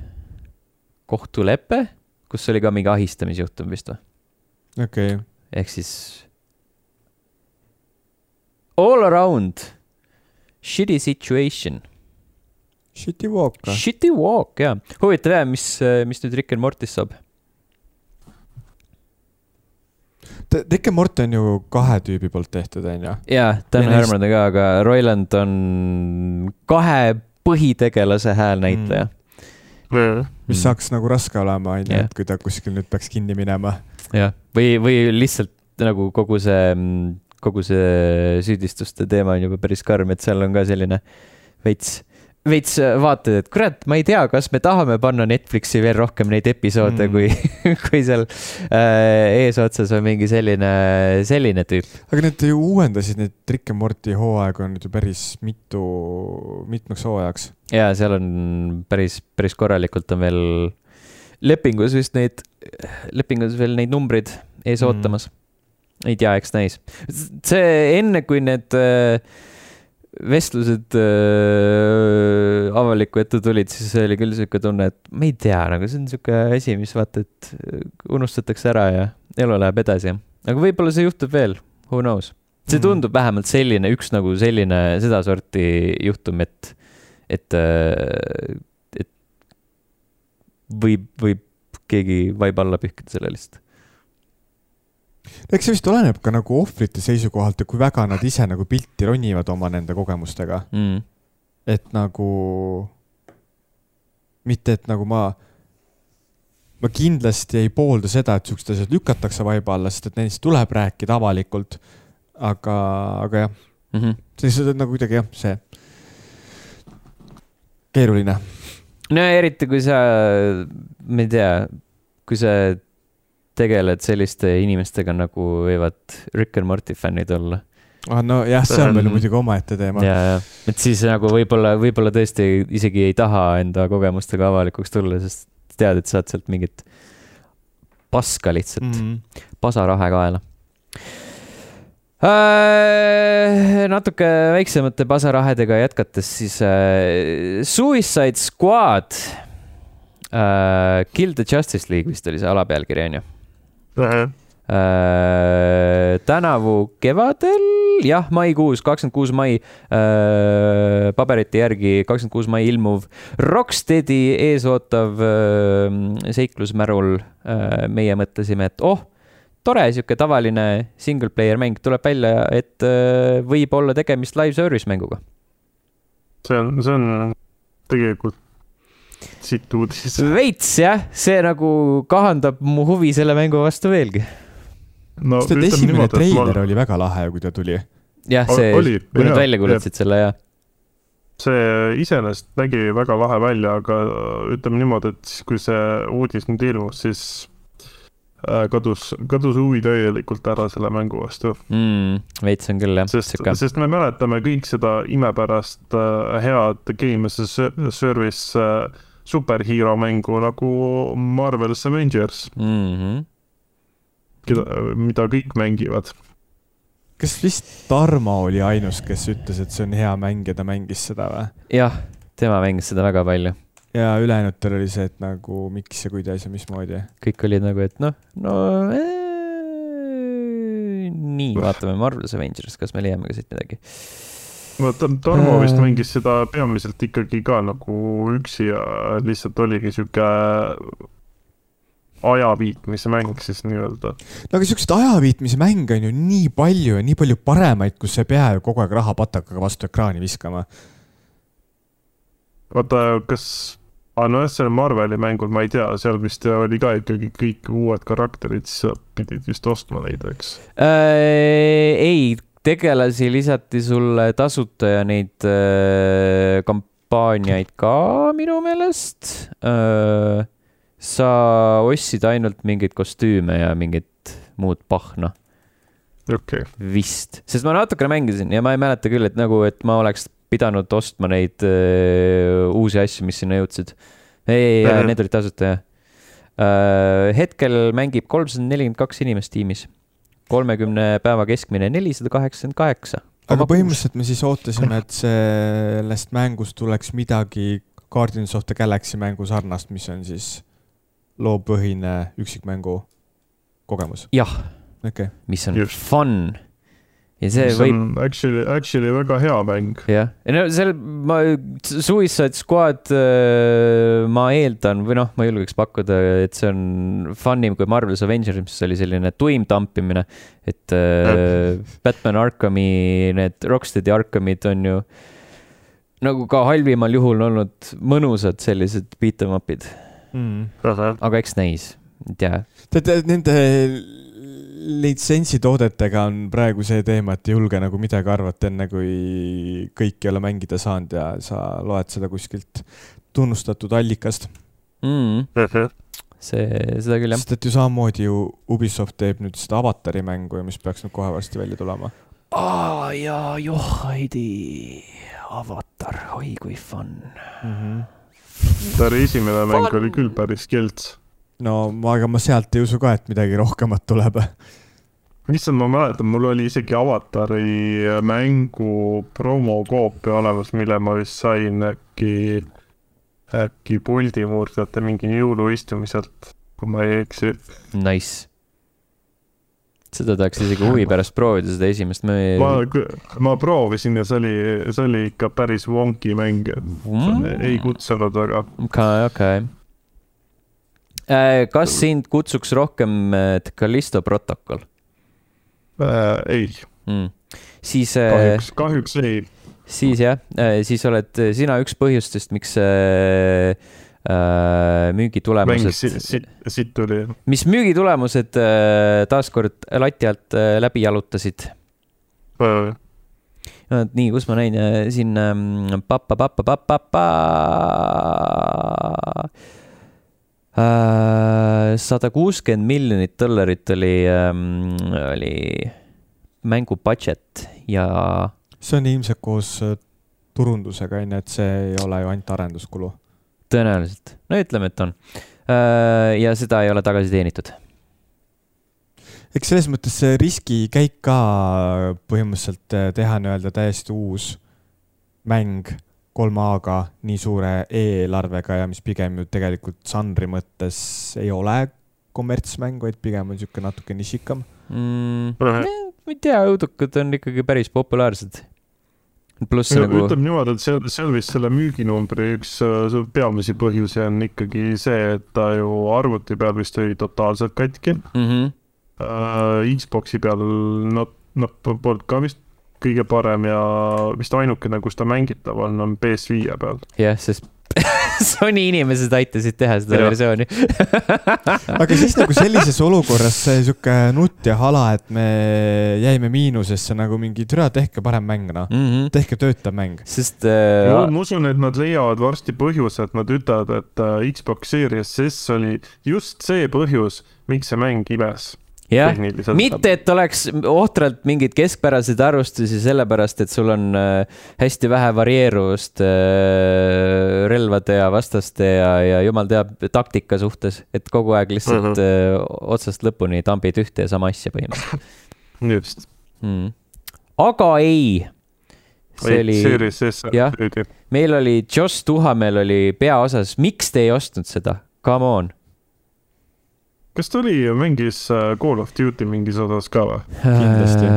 kohtulepe, kus oli ka mingi ahistamisjuhtum vist või? okei okay ehk siis all around shitty situation. Shitty walk. Shitty walk, jaa. huvitav jah, mis, mis nüüd Rick and Mortis saab? Rick and Morty on ju kahe tüübi poolt tehtud, on ju? jaa, Dan Harmon ka, aga Roiland on kahe põhitegelase häälnäitleja mm.. Mis mm. saaks nagu raske olema, on ju, et kui ta kuskil nüüd peaks kinni minema jah, või, või lihtsalt nagu kogu see, kogu see süüdistuste teema on juba päris karm, et seal on ka selline veits, veits vaatad, et kurat, ma ei tea, kas me tahame panna Netflixi veel rohkem neid episoode mm., kui, kui seal äh, eesotsas on mingi selline, selline tüüp. aga need ju uuendasid, need Rick and Morty hooaeg on nüüd ju päris mitu, mitmeks hooajaks. ja seal on päris, päris korralikult on veel lepingus vist neid, lepingus veel neid numbreid ees mm. ootamas. ei tea, eks näis. see enne, kui need äh, vestlused äh, avaliku ette tulid, siis oli küll sihuke tunne, et ma ei tea, nagu see on sihuke asi, mis vaata, et unustatakse ära ja elu läheb edasi. aga võib-olla see juhtub veel, who knows. see Mhm. tundub vähemalt selline, üks nagu selline sedasorti juhtum, et, et, äh, et võib, võib keegi vaib alla pühkida selle lihtsalt eks see vist oleneb ka nagu ohvrite seisukohalt ja kui väga nad ise nagu pilti ronivad oma nende kogemustega. mm.. et nagu, mitte et nagu ma, ma kindlasti ei poolda seda, et siuksed asjad lükatakse vaiba alla, sest et nendest tuleb rääkida avalikult. aga, aga jah, Mm -hmm. see lihtsalt nagu kuidagi jah, see keeruline. no eriti kui sa, ma ei tea, kui sa tegeled selliste inimestega nagu võivad Rick and Morty fännid olla. ah nojah, see on veel Ähm, muidugi omaette teema. ja, ja, et siis nagu võib-olla, võib-olla tõesti isegi ei taha enda kogemustega avalikuks tulla, sest tead, et saad sealt mingit paska lihtsalt mm., -hmm. pasarahe kaela äh,. natuke väiksemate pasarahedega jätkates, siis äh, Suicide Squad äh,. Kill the Justice League vist oli see alapealkiri, onju. Äh, tänavu kevadel, jah, maikuus, kakskümmend kuus mai äh,, paberite järgi kakskümmend kuus mai ilmuv Rocksteadi eesootav äh, seiklusmärul äh,. meie mõtlesime, et oh, tore sihuke tavaline single player mäng, tuleb välja, et äh, võib olla tegemist live service mänguga. see on, see on tegelikult sitt uudis. veits jah, see nagu kahandab mu huvi selle mängu vastu veelgi. no sest et esimene treiler oli väga lahe, kui ta tuli. jah, see, oli, kui nad välja kuulutasid selle ja see iseenesest nägi väga lahe välja, aga ütleme niimoodi, et siis kui see uudis nüüd ilmus, siis äh, kadus, kadus huvi täielikult ära selle mängu vastu. mm,. veits on küll jah, sest sest me mäletame kõik seda imepärast äh, head Game as a Ser- Service äh, superhero mängu nagu Marvel's Avengers, mm. -hmm. keda, mida kõik mängivad. kas vist Tarmo oli ainus, kes ütles, et see on hea mäng ja ta mängis seda või? jah, tema mängis seda väga palju, ja ülejäänutel oli see, et nagu miks ja kuidas ja mismoodi. kõik olid nagu, et noh, no ee, nii, vaatame Marvel's Avengers, kas me leiame ka siit midagi. No Ta- Tarmo vist mängis seda peamiselt ikkagi ka nagu üksi ja lihtsalt oligi sihuke ajaviitmise mäng siis nii-öelda. no aga siukseid ajaviitmise mänge on ju nii palju ja nii palju paremaid, kus ei pea ju kogu aeg rahapatakaga vastu ekraani viskama. vaata, kas, aa nojah, seal Marveli mängul ma ei tea, seal vist oli ka ikkagi kõik uued karakterid, siis sa pidid vist ostma neid, eks. Äh, ei, tegelasi lisati sulle tasuta ja neid äh, kampaaniaid ka minu meelest äh,. sa ostsid ainult mingeid kostüüme ja mingit muud pahna okei okay., vist, sest ma natukene mängisin ja ma ei mäleta küll, et nagu, et ma oleks pidanud ostma neid äh, uusi asju, mis sinna jõudsid. ei, ei, Mhm. need olid tasuta jah äh,. hetkel mängib kolmsada nelikümmend kaks inimest tiimis, kolmekümne päeva keskmine nelisada kaheksakümmend kaheksa. aga põhimõtteliselt me siis ootasime, et sellest mängust tuleks midagi Guardians of the Galaxy mängu sarnast, mis on siis loopõhine üksikmängu kogemus. jah, okei okay., mis on Just. fun ja see see võib, on actually, actually väga hea mäng. jah, no seal ma, Suicide Squad äh, ma eeldan või noh, ma julgeks pakkuda, et see on fun im kui Marvel's Avengers, mis oli selline tuim tampimine. et äh, Batman Arkhami, need Rocksteadi Arkhamid on ju nagu ka halvimal juhul olnud mõnusad sellised beat em up'id, mm.. aga eks näis, ei tea. tead, nende litsentsitoodetega on praegu see teema, et ei julge nagu midagi arvata, enne kui kõik ei ole mängida saanud ja sa loed seda kuskilt tunnustatud allikast. Mm, see, seda küll jah. sest et ju samamoodi ju Ubisoft teeb nüüd seda avatari mängu ja mis peaks nüüd kohe varsti välja tulema. aa jaa, joh, Heidi, avatar, oi kui fun. Mm -hmm. ta oli esimene mäng oli küll päris kelts. No ma, aga ma sealt ei usu ka, et midagi rohkemat tuleb. issand, ma mäletan, mul oli isegi avatari mängu promokoopia olemas, mille ma vist sain äkki, äkki puldi murdjate mingi jõuluistumiselt, kui ma ei eksi. Nice. seda tahaks isegi huvi pärast proovida, seda esimest. ma, ma proovisin ja see oli, see oli ikka päris wonky mäng, et Mm. ei kutsunud väga. okei, okei. Kas sind kutsuks rohkem äh, Callisto protokoll äh,. ei, mm.? siis äh, kahjuks, kahjuks ei. siis jah, siis oled sina üks põhjustest, miks äh, äh, müügitulemused siit, siit, siit tuli. mis müügitulemused äh, taaskord lati alt äh, läbi jalutasid. nii, kus ma näin äh, siin ähm, pappa-pappa-pappa-pappa. Sada kuuskümmend miljonit dollarit oli ähm,, oli mängu budget ja see on ilmselt koos äh, turundusega onju, et see ei ole ju ainult arenduskulu. tõenäoliselt, no ütleme, et on. ja seda ei ole tagasi teenitud. eks selles mõttes see riskikäik ka põhimõtteliselt äh, teha nii-öelda täiesti uus mäng kolme A-ga nii suure eelarvega ja mis pigem ju tegelikult žanri mõttes ei ole kommertsmäng, vaid pigem on niisugune natuke nišikam. mm,. ma ei tea, õudukad on ikkagi päris populaarsed. pluss nagu, ütleme niimoodi, et seal, seal vist selle müüginumbri üks äh, peamisi põhjusi on ikkagi see, et ta ju arvuti peal vist oli totaalselt katki mm -hmm. äh,. Xbox'i peal noh, noh, polnud ka vist kõige parem ja vist ainukene, kus ta mängitav on, on PS5 peal. jah, sest Sony inimesed aitasid teha seda Jah. versiooni aga siis nagu sellises olukorras see sihuke nutt ja hala, et me jäime miinusesse nagu mingi türa, tehke parem mäng noh, mm. -hmm. tehke töötav mäng. sest äh, ma usun, et nad leiavad varsti põhjuse, et nad ütlevad, et äh, Xbox Series S oli just see põhjus, miks see mäng imes jah, mitte, et oleks ohtralt mingeid keskpäraseid arvustusi, sellepärast et sul on äh, hästi vähe varieeruvust äh, relvade ja vastaste ja, ja jumal teab taktika suhtes, et kogu aeg lihtsalt mm -hmm. otsast lõpuni tambid ühte ja sama asja põhimõtteliselt just. mm.. aga ei, see oli, jah. meil oli Joss Tuhamäel oli peaosas, miks te ei ostnud seda? Come on. Kas ta oli, mängis äh, Call of Duty mingis osas ka või? Kindlasti.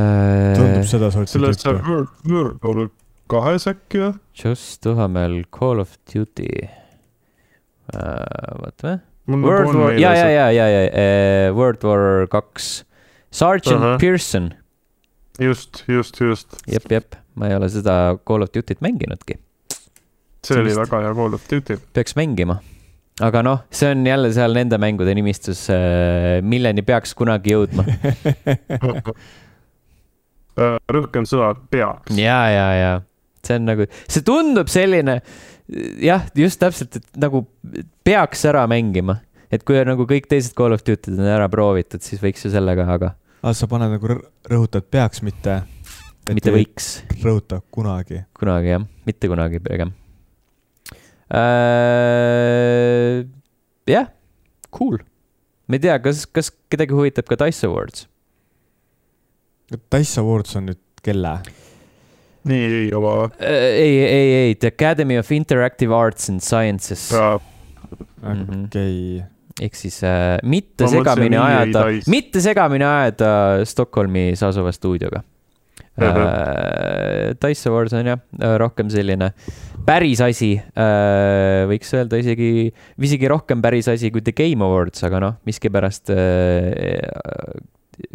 tundub äh, seda sorti selles tüüpi. World, World War kahes äkki või? Joss Tuhamäel Call of Duty uh,. vaatame. mul World War, ja, ja, ja, ja, ja uh, World War kaks. Sergeant uh. -huh. Pearson, just, just, just. jep, jep, ma ei ole seda Call of Duty't mänginudki, see oli Sellist- väga hea Call of Duty. peaks mängima. Aga noh, see on jälle seal nende mängude nimistus uh,, milleni peaks kunagi jõudma. Äh, rõhk on sõna peaks. ja, ja, ja see on nagu, see tundub selline jah, just täpselt, et nagu peaks ära mängima, et kui on nagu kõik teised Call of Duty'd on ära proovitud, siis võiks ju sellega, aga aga sa paned nagu rõ- rõhutad peaks, mitte. mitte. võiks rõhuta kunagi. kunagi jah, mitte kunagi pigem äh,. jah, cool. ma ei tea, kas, kas kedagi huvitab ka Dice Awards? Dice Awards on nüüd kelle? nii ei oma. ei, ei, ei, The Academy of Interactive Arts and Sciences. Mhm. okei. ehk siis äh, mitte Ma segamini ajada mitte segamini ajada Stockholmis asuva stuudioga äh,. Dice Awards on jah, rohkem selline päris asi äh,, võiks öelda isegi, isegi rohkem päris asi kui The Game Awards, aga noh, miskipärast äh,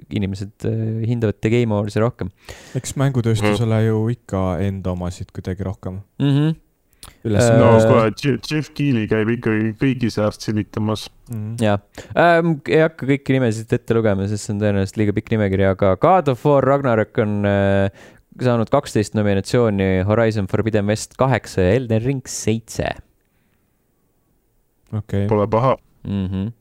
inimesed äh, hindavad The Game Awardsi rohkem eks mängutööstusele ju ikka enda omasid kuidagi rohkem mm. -hmm. üles no kuule, Jeff Keeli käib ikkagi kõigi seast silitamas. mm.. jah ähm,, ei hakka kõiki nimesid ette lugema, sest see on tõenäoliselt liiga pikk nimekiri, aga God of War Ragnarök on äh, saanud kaksteist nominatsiooni, Horizon Forbidden West kaheksa ja Elden Ring seitse okei okay., Pole paha. mm. -hmm.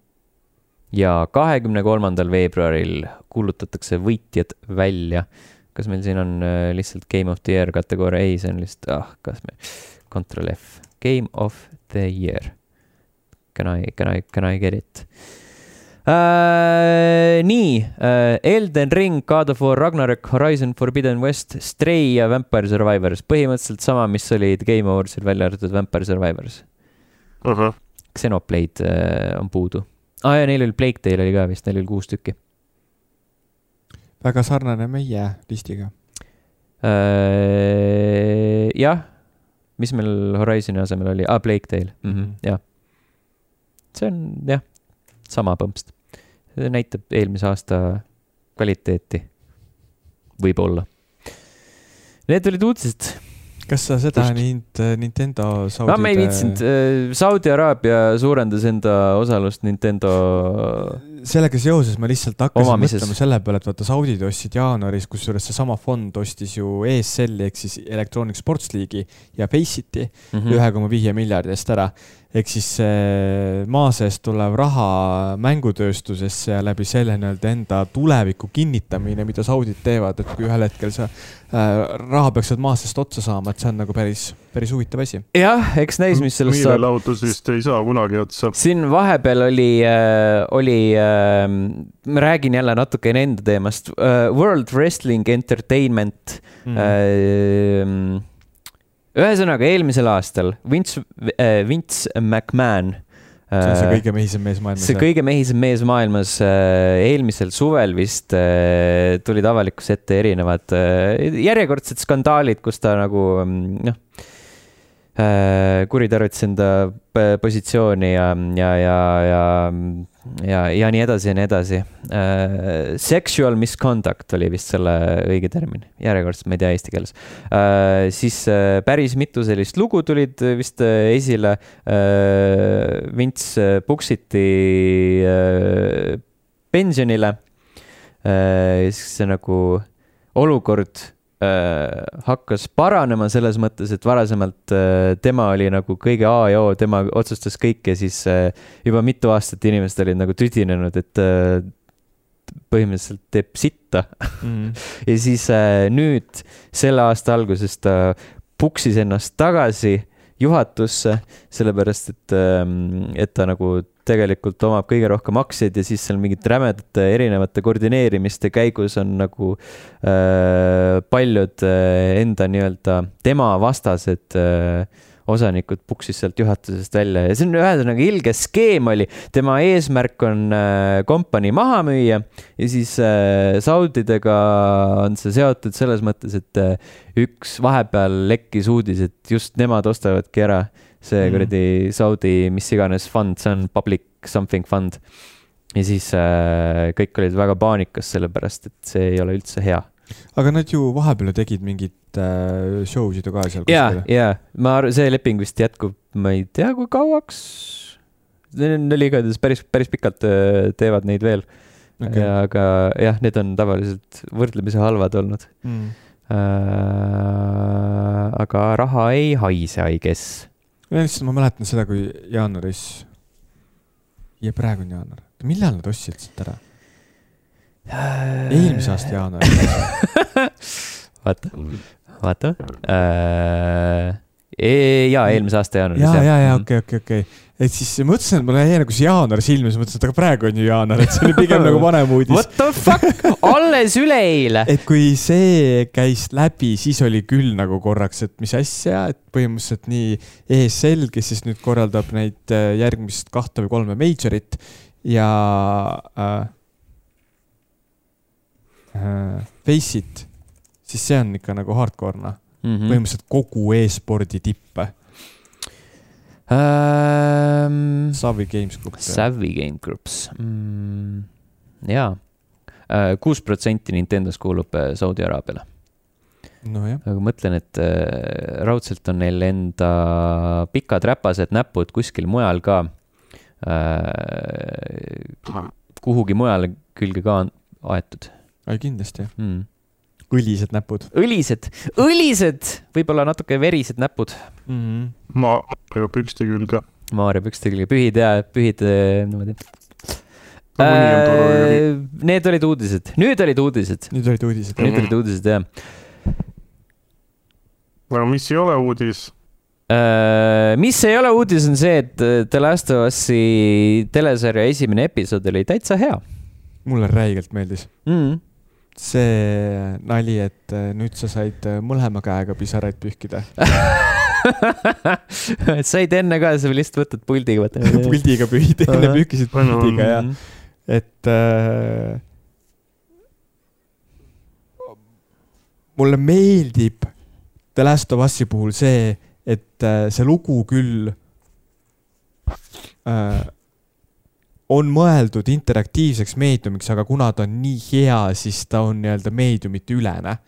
ja kahekümne kolmandal veebruaril kuulutatakse võitjad välja. kas meil siin on äh, lihtsalt Game of the Year kategooria? ei, see on lihtsalt, ah, kas me, Control F, Game of the Year. Can I, can I, can I get it Uh, nii uh,, Elden Ring, God of War, Ragnarök, Horizon Forbidden West, Stray ja Vampire Survivors, põhimõtteliselt sama, mis olid Game Awardsil välja arvatud Vampire Survivors. ahah, Xenoblade uh, on puudu ah,. ja neil oli Plague Tale oli ka vist, neil oli kuus tükki väga sarnane meie listiga. uh,. jah, mis meil Horizoni asemel oli ah,, Plague Tale mm, -hmm, jah. see on jah, sama põmpst. Näitab eelmise aasta kvaliteeti. võib-olla. Need olid uudised kas sa seda Just. Nint, Nintendo Saudi no ma ei viitsinud, Saudi Araabia suurendas enda osalust Nintendo. sellega seoses ma lihtsalt hakkasin Omamises. mõtlema selle peale, et vaata Saudid ostsid jaanuaris, kusjuures seesama fond ostis ju ESL-i ehk siis Electronic Sports League'i ja Faceit Mhm. ühe koma viie miljardi eest ära. Ehk siis see maa seest tulev raha mängutööstusesse ja läbi selle nii-öelda enda tuleviku kinnitamine, mida Saudid teevad, et kui ühel hetkel see äh, raha peaks sealt maa seest otsa saama, et see on nagu päris, päris huvitav asi. jah, eks näis, mis sellest saab. meelelahutus vist ei saa kunagi otsa. siin vahepeal oli äh,, oli äh,, ma räägin jälle natukene enda teemast äh,, World Wrestling Entertainment Mm. äh,. Ühesõnaga eelmisel aastal Vince äh,, Vince McMahon. see on see kõige mehisem mees maailmas. see kõige mehisem mees maailmas äh, eelmisel suvel vist äh, tulid avalikkuse ette erinevad äh, järjekordsed skandaalid, kus ta nagu mm, noh äh, kuritarvitas enda positsiooni ja, ja, ja, ja, ja, ja nii edasi ja nii edasi äh,. Sexual misconduct oli vist selle õige termin, järjekordselt ma ei tea eesti keeles äh,. siis äh, päris mitu sellist lugu tulid vist äh, esile äh,. Vince Puksiti äh, pensionile äh,. siis see nagu olukord äh, hakkas paranema selles mõttes, et varasemalt äh, tema oli nagu kõige A ja O, tema otsustas kõik ja siis äh, juba mitu aastat inimesed olid nagu tüdinenud, et äh, põhimõtteliselt teeb sitta mm. ja siis äh, nüüd selle aasta alguses ta puksis ennast tagasi juhatusse, sellepärast et, et ta nagu tegelikult omab kõige rohkem aktsiaid ja siis seal mingite rämedate erinevate koordineerimiste käigus on nagu äh, paljud äh, enda nii-öelda tema vastased äh, osanikud puksis sealt juhatusest välja. Ja see on ühesõnaga ilge skeem oli, tema eesmärk on äh, kompanii maha müüa ja siis äh, Saudidega on see seotud selles mõttes, et äh, üks vahepeal lekkis uudis, et just nemad ostavadki ära see Mhm. kuradi Saudi mis iganes fond, see on public something fund. ja siis äh, kõik olid väga paanikas, sellepärast et see ei ole üldse hea. aga nad ju vahepeal ju tegid mingit äh, show sid ju ka seal ja, kuskil. ja ma arvan, see leping vist jätkub, ma ei tea, kui kauaks. Neil igatahes päris, päris pikalt äh, teevad neid veel okay.. aga jah, need on tavaliselt võrdlemisi halvad olnud Mm. äh,. aga raha ei haise, I guess. Lihtsalt ma mäletan seda, kui jaanuaris ja praegu on jaanuar, millal nad ostsid sealt ära? eelmise aasta jaanuaris. vaata, vaata äh,. jaa, eelmise aasta jaanuaris. ja, ja, ja okei, okei, okei. et siis mõtlesin, et mul jäi nagu see jaanuar silma, siis mõtlesin, et aga praegu on ju jaanuar, et see oli pigem nagu vanem uudis. What the fuck, alles üleeile. et kui see käis läbi, siis oli küll nagu korraks, et mis asja, et põhimõtteliselt nii ESL, kes siis nüüd korraldab neid äh, järgmist kahte või kolme majorit ja äh, äh, Faceit, siis see on ikka nagu hardcore noh, Mhm. põhimõtteliselt kogu e-spordi tipp. Ähm, Savi Games Group. Savvy Game Groups mm,. jaa, kuus protsenti Nintendost kuulub äh, Saudi Araabiale. nojah, aga mõtlen, et äh, raudselt on neil enda pikad räpased näpud kuskil mujal ka äh,. kuhugi mujale külge ka aetud kindlasti mm.. Õlised näpud õlised, õlised, võib-olla natuke verised näpud mm. -hmm. ma ju pükste külge. Maarja pükste külge, pühid ja pühid äh, niimoodi. Äh, Need olid uudised, nüüd olid uudised, nüüd olid uudised. nüüd olid uudised jah. aga mis ei ole uudis, Äh, mis ei ole uudis, on see, et äh, The Last of Us'i telesarja esimene episood oli täitsa hea mulle räigelt meeldis mm.. See nali, et äh, nüüd sa said äh, mõlema käega pisaraid pühkida. said enne ka, sa lihtsalt võtad puldiga, võtad. puldiga pühid, enne pühkisid puldiga ja, Mhm. et äh, mulle meeldib The Last of Us'i puhul see, et äh, see lugu küll äh, on mõeldud interaktiivseks meediumiks, aga kuna ta on nii hea, siis ta on nii-öelda meediumite ülene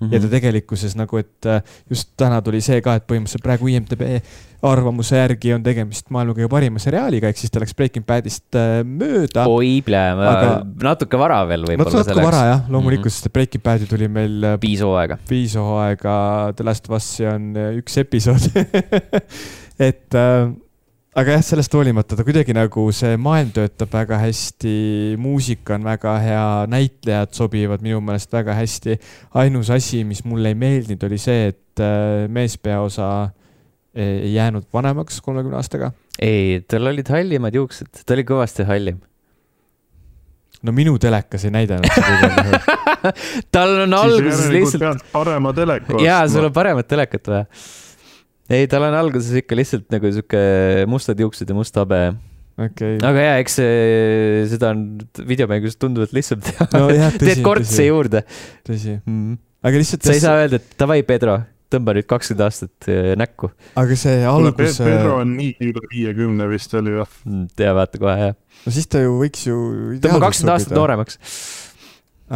Mhm. ja ta tegelikkuses nagu, et äh, just täna tuli see ka, et põhimõtteliselt praegu IMDB arvamuse järgi on tegemist maailma kõige parima seriaaliga, ehk siis ta läks Breaking Badist äh, mööda. oi, plää, Aga- natuke vara veel võib-olla natuke vara jah, loomulikult, Mhm. sest Breaking Badi tuli meil äh, viis hooaega. viis hooaega, The Last of Us'i on üks episood et aga jah, sellest hoolimata ta kuidagi nagu see maailm töötab väga hästi, muusika on väga hea, näitlejad sobivad minu meelest väga hästi. ainus asi, mis mulle ei meeldinud, oli see, et äh, meespeaosa ei jäänud vanemaks kolmekümne aastaga. ei, tal olid hallimad juuksed, ta oli kõvasti hallim. no minu telekas ei näidanud seda tal on alguses lihtsalt, parema teleku jaa, sul on paremat telekat vaja. ei, tal on alguses ikka lihtsalt nagu sihuke mustad juuksed ja must habe. okei, aga jaa, eks see, seda on videomängus tunduvalt lihtsam teha No teed kortsi tõsi. juurde tõsi, mm.. aga lihtsalt sa ei saa öelda, et davai, Pedro, tõmba nüüd kakskümmend aastat äh, näkku. aga see algus, Pedro on nii üle viiekümne vist oli jah. tea, vaata kohe jah. no siis ta ju võiks ju. tõmba kakskümmend aastat. nooremaks.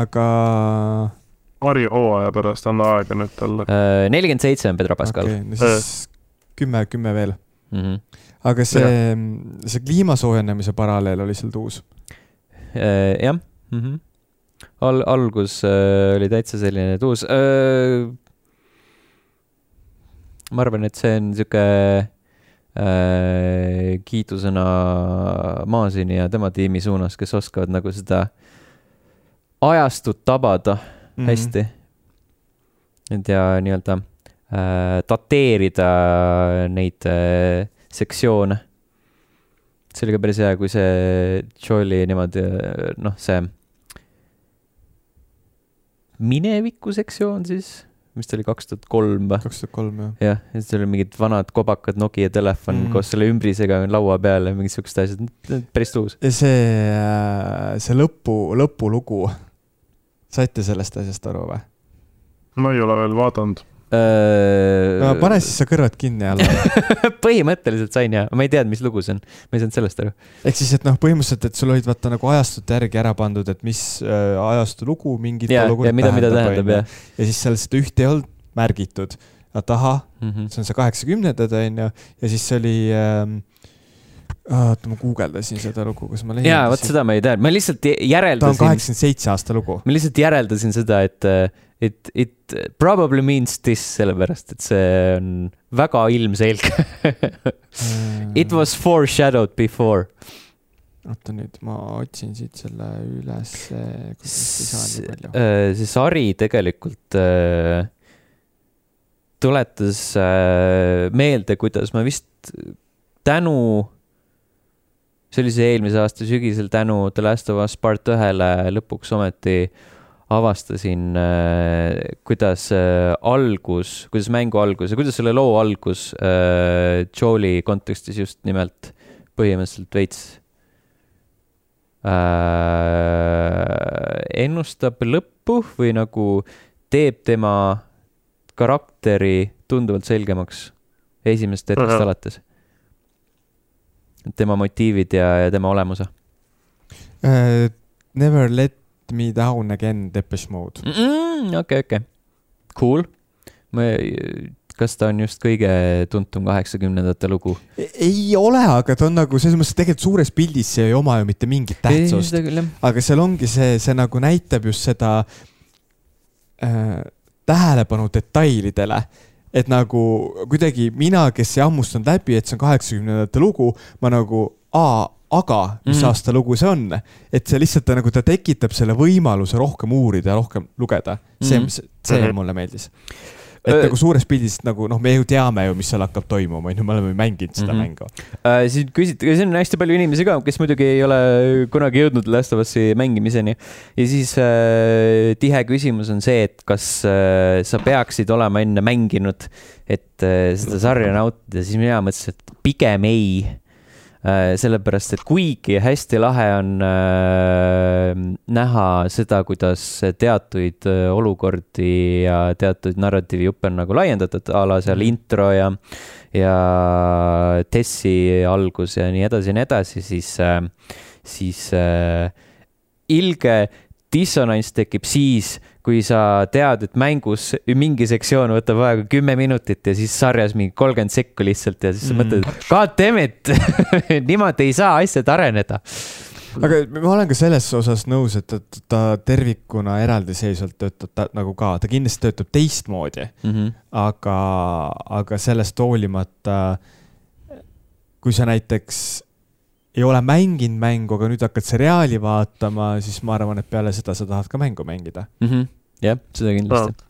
aga paari hooaja pärast anna aega nüüd talle. Äh, nelikümmend seitse on Pedro Pascal okei, no siis kümme, kümme veel. mm. -hmm. aga see, see kliima soojenemise paralleel oli seal tuus. jah mm -hmm. Al-, algus äh, oli täitsa selline tuus äh,. ma arvan, et see on sihuke äh, kiidusõna Maasini ja tema tiimi suunas, kes oskavad nagu seda ajastut tabada Mhm. hästi. et ja nii-öelda äh, dateerida neid äh, sektsioone. see oli ka päris hea, kui see Joel'i niimoodi, noh, see mineviku sektsioon siis, mis ta oli, kaks tuhat kolm või? kaks tuhat kolm jah. jah, ja siis oli mingid vanad kobakad Nokia telefon mm. Koos selle ümbrisega laua peal ja mingid siuksed asjad, päris tuus. see, see lõpu, lõpulugu, saite sellest asjast aru või? ma ei ole veel vaadanud. no pane siis sa kõrvad kinni alla. põhimõtteliselt sain ja ma ei teadnud, mis lugu see on, ma ei saanud sellest aru. ehk siis, et noh, põhimõtteliselt, et sul olid vaata nagu ajastute järgi ära pandud, et mis äh, ajastu lugu mingit ja, olukorda ja mida, mida tähendab jah ja siis seal seda ühte ei olnud märgitud. aga ahah, mm -hmm. see on see kaheksakümnendad onju ja siis see oli ähm,. oota, ma guugeldasin seda lugu, kas ma leian. ja vot seda ma ei teadnud, ma lihtsalt ta on järeldasin, kaheksakümmend seitse aasta lugu. ma lihtsalt järeldasin seda, et, et it probably means this, sellepärast et see on väga ilmselge. It was foreshadowed before. oota nüüd, ma otsin siit selle ülesse. see sari tegelikult äh, tuletas äh, meelde, kuidas ma vist tänu, see oli see eelmise aasta sügisel tänu The Last of Us part ühele lõpuks ometi avastasin, kuidas äh, algus, kuidas mängu algus ja kuidas selle loo algus äh, Joel'i kontekstis just nimelt põhimõtteliselt veits äh, ennustab lõppu või nagu teeb tema karakteri tunduvalt selgemaks esimesest hetkest alates. Tema motiivid ja, ja tema olemuse Uh, Never let me down again, Depeche Mode. okei, okei, cool. ma, kas ta on just kõige tuntum kaheksakümnendate lugu? ei ole, aga ta on nagu selles mõttes, tegelikult suures pildis see ei oma ju mitte mingit tähtsust, aga seal ongi see, see nagu näitab just seda äh, tähelepanu detailidele et nagu kuidagi mina, kes ei hammustanud läbi, et see on kaheksakümnendate lugu, ma nagu, aa, aga mis mm. -hmm. aasta lugu see on, et see lihtsalt ta, nagu ta tekitab selle võimaluse rohkem uurida ja rohkem lugeda. see mm, -hmm. see Mhm. mulle meeldis. Et nagu suures pildis nagu noh, me ju teame ju, mis seal hakkab toimuma, on ju, me oleme mänginud seda mm -hmm. mängu äh,. siin küsiti, siin on hästi palju inimesi ka, kes muidugi ei ole kunagi jõudnud Last of Us'i mängimiseni. ja siis äh, tihe küsimus on see, et kas äh, sa peaksid olema enne mänginud, et äh, seda sarja nautida, siis mina mõtlesin, et pigem ei Äh, sellepärast, et kuigi hästi lahe on äh, näha seda, kuidas teatuid äh, olukordi ja teatuid narratiivijuppe on nagu laiendatud, a la seal mhm. intro ja, ja Tessi algus ja nii edasi ja nii edasi, siis, siis ilge dissonants tekib siis kui sa tead, et mängus mingi sektsioon võtab aega kümme minutit ja siis sarjas mingi kolmkümmend sekku lihtsalt ja siis sa mm. mõtled, god damn it niimoodi ei saa asjad areneda aga ma olen ka selles osas nõus, et, et ta tervikuna eraldiseisvalt töötab ta, nagu ka, ta kindlasti töötab teistmoodi mm. -hmm. aga, aga sellest hoolimata, kui sa näiteks ei ole mänginud mängu, aga nüüd hakkad seriaali vaatama, siis ma arvan, et peale seda sa tahad ka mängu mängida. -hmm. jah, seda kindlasti no.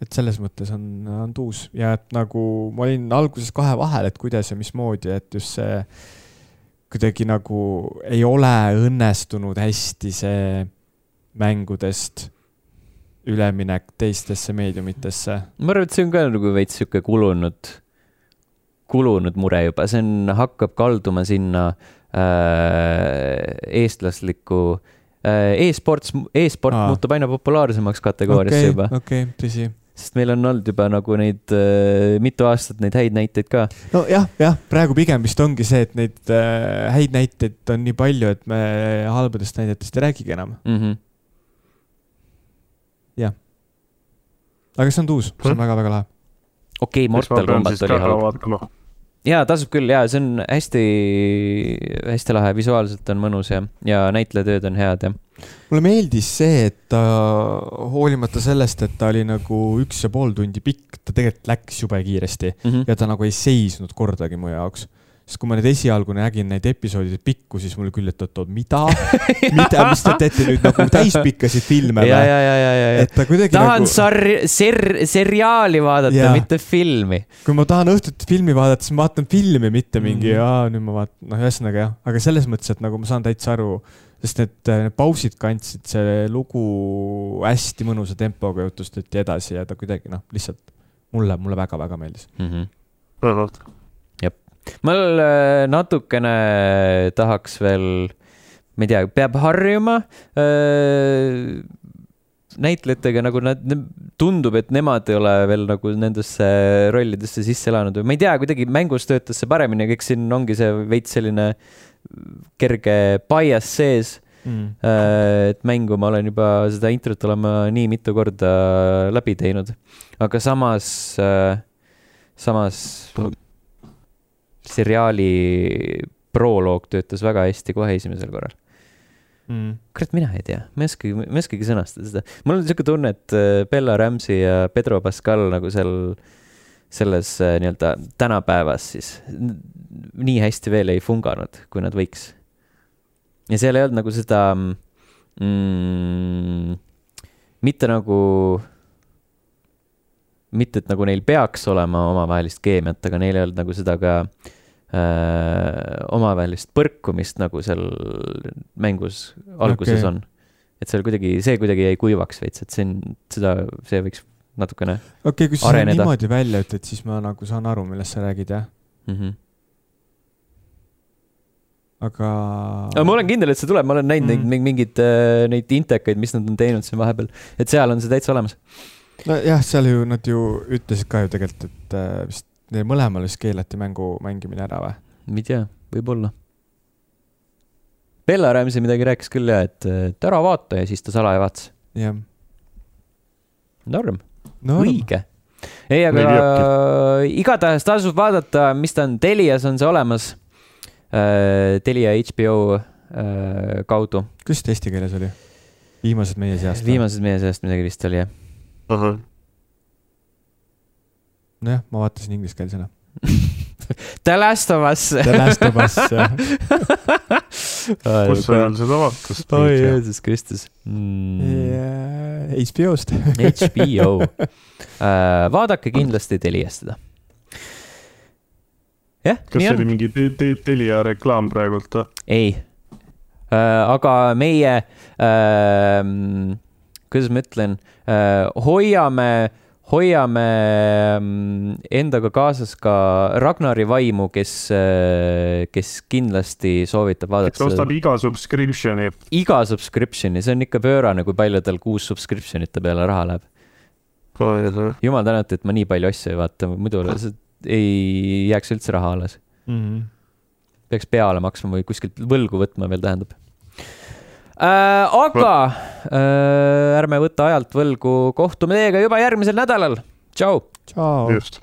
et selles mõttes on, on tuus ja et nagu ma olin alguses kahe vahel, et kuidas ja mismoodi, et just see kuidagi nagu ei ole õnnestunud hästi see mängudest üleminek teistesse meediumitesse. ma arvan, et see on ka nagu veits sihuke kulunud, kulunud mure juba, see on, hakkab kalduma sinna Äh, eestlaslikku äh, e-sports e, e-sport Aa. muutub aina populaarsemaks kategooriasse okay, juba. okei okay,, tõsi sest meil on olnud juba nagu neid äh, mitu aastat neid häid näiteid ka. nojah, jah, praegu pigem vist ongi see, et neid äh, häid näiteid on nii palju, et me halbadest näidetest ei räägigi enam mm. -hmm. jah. aga see on uus, see on väga-väga lahe. okei okay,, Mortal Combat oli halb ja tasub küll ja see on hästi-hästi lahe, visuaalselt on mõnus ja, ja näitlejatööd on head ja. mulle meeldis see, et ta hoolimata sellest, et ta oli nagu üks ja pool tundi pikk, ta tegelikult läks jube kiiresti mm -hmm. ja ta nagu ei seisnud kordagi mu jaoks sest kui ma nüüd esialgu nägin neid episoodide pikku, siis mul küll, et oot-oot, mida mida, mis te teete nüüd nagu täispikkasid filme või? et ta kuidagi tahan nagu... sar-, ser-, seriaali vaadata, mitte filmi. kui ma tahan õhtuti filmi vaadata, siis ma vaatan filmi, mitte mingi mm., aa, nüüd ma vaatan, noh, ühesõnaga jah, aga selles mõttes, et nagu ma saan täitsa aru, sest need, need pausid kandsid see lugu hästi mõnusa tempoga jutustati edasi ja ta kuidagi noh, lihtsalt mulle, mulle väga-väga meeldis mm. -hmm. väga ma äh, natukene tahaks veel, ma ei tea, peab harjuma äh, näitlejatega nagu nad, tundub, et nemad ei ole veel nagu nendesse rollidesse sisse elanud või ma ei tea, kuidagi mängus töötas see paremini, aga eks siin ongi see veits selline kerge bias sees. Mm.. Äh, et mängu ma olen juba, seda introt olen ma nii mitu korda läbi teinud, aga samas, samas seriaali proloog töötas väga hästi kohe esimesel korral mm.. kurat, mina ei tea, ma ei oskagi, ma ei oskagi sõnastada seda. mul on sihuke tunne, et äh, Bella Ramsey ja Pedro Pascal nagu seal, selles äh, nii-öelda tänapäevas siis nii hästi veel ei funganud, kui nad võiks. ja seal ei olnud nagu seda mm, mitte nagu mitte, et nagu neil peaks olema omavahelist keemiat, aga neil ei olnud nagu seda ka äh, omavahelist põrkumist, nagu seal mängus alguses okay. on. et seal kuidagi, see kuidagi jäi kuivaks veits, et see on, seda, see võiks natukene okei okay,, kui sa areneda. niimoodi välja ütled, siis ma nagu saan aru, millest sa räägid, jah mm. -hmm aga. aga ma olen kindel, et see tuleb, ma olen näinud mm. neid mingeid äh, neid intekaid, mis nad on teinud siin vahepeal, et seal on see täitsa olemas nojah, seal ju nad ju ütlesid ka ju tegelikult, et äh, vist neil mõlemal vist keelati mängu mängimine ära või? ma ei tea, võib-olla. Bella Ramsey midagi rääkis küll ja, et, et ära vaata ja siis ta salaja vaatas. jah. norm no,, õige. ei, aga igatahes tasub vaadata, mis ta on, Telias on see olemas äh,. Telia HBO äh, kaudu. kuidas ta eesti keeles oli? viimased meie seast? viimased meie seast midagi vist oli, jah uh. -huh. nojah, ma vaatasin ingliskeelsena The Last of Us The Last of Us, jah kus sa veel seda vaatasid? oi Jeesus Kristus mm.. HBO-st. HBO uh,. vaadake kindlasti Teliast seda. jah, kas nii see on oli. mingi te- te- Telia reklaam praegult või? ei uh,, aga meie uh,, kuidas ma ütlen uh,, hoiame, hoiame mm, endaga kaasas ka Ragnari vaimu, kes uh,, kes kindlasti soovitab kes vaadata seda ostab iga subscription'i. iga subscription'i, see on ikka pöörane, kui palju tal kuus subscription ite peale raha läheb. jumal tänatud, et ma nii palju asju ei vaata, muidu ei jääks üldse raha alles. Mhm. peaks peale maksma või kuskilt võlgu võtma veel tähendab äh,. Aga äh, ärme võta ajalt võlgu, kohtume teiega juba järgmisel nädalal. tšau. tšau. just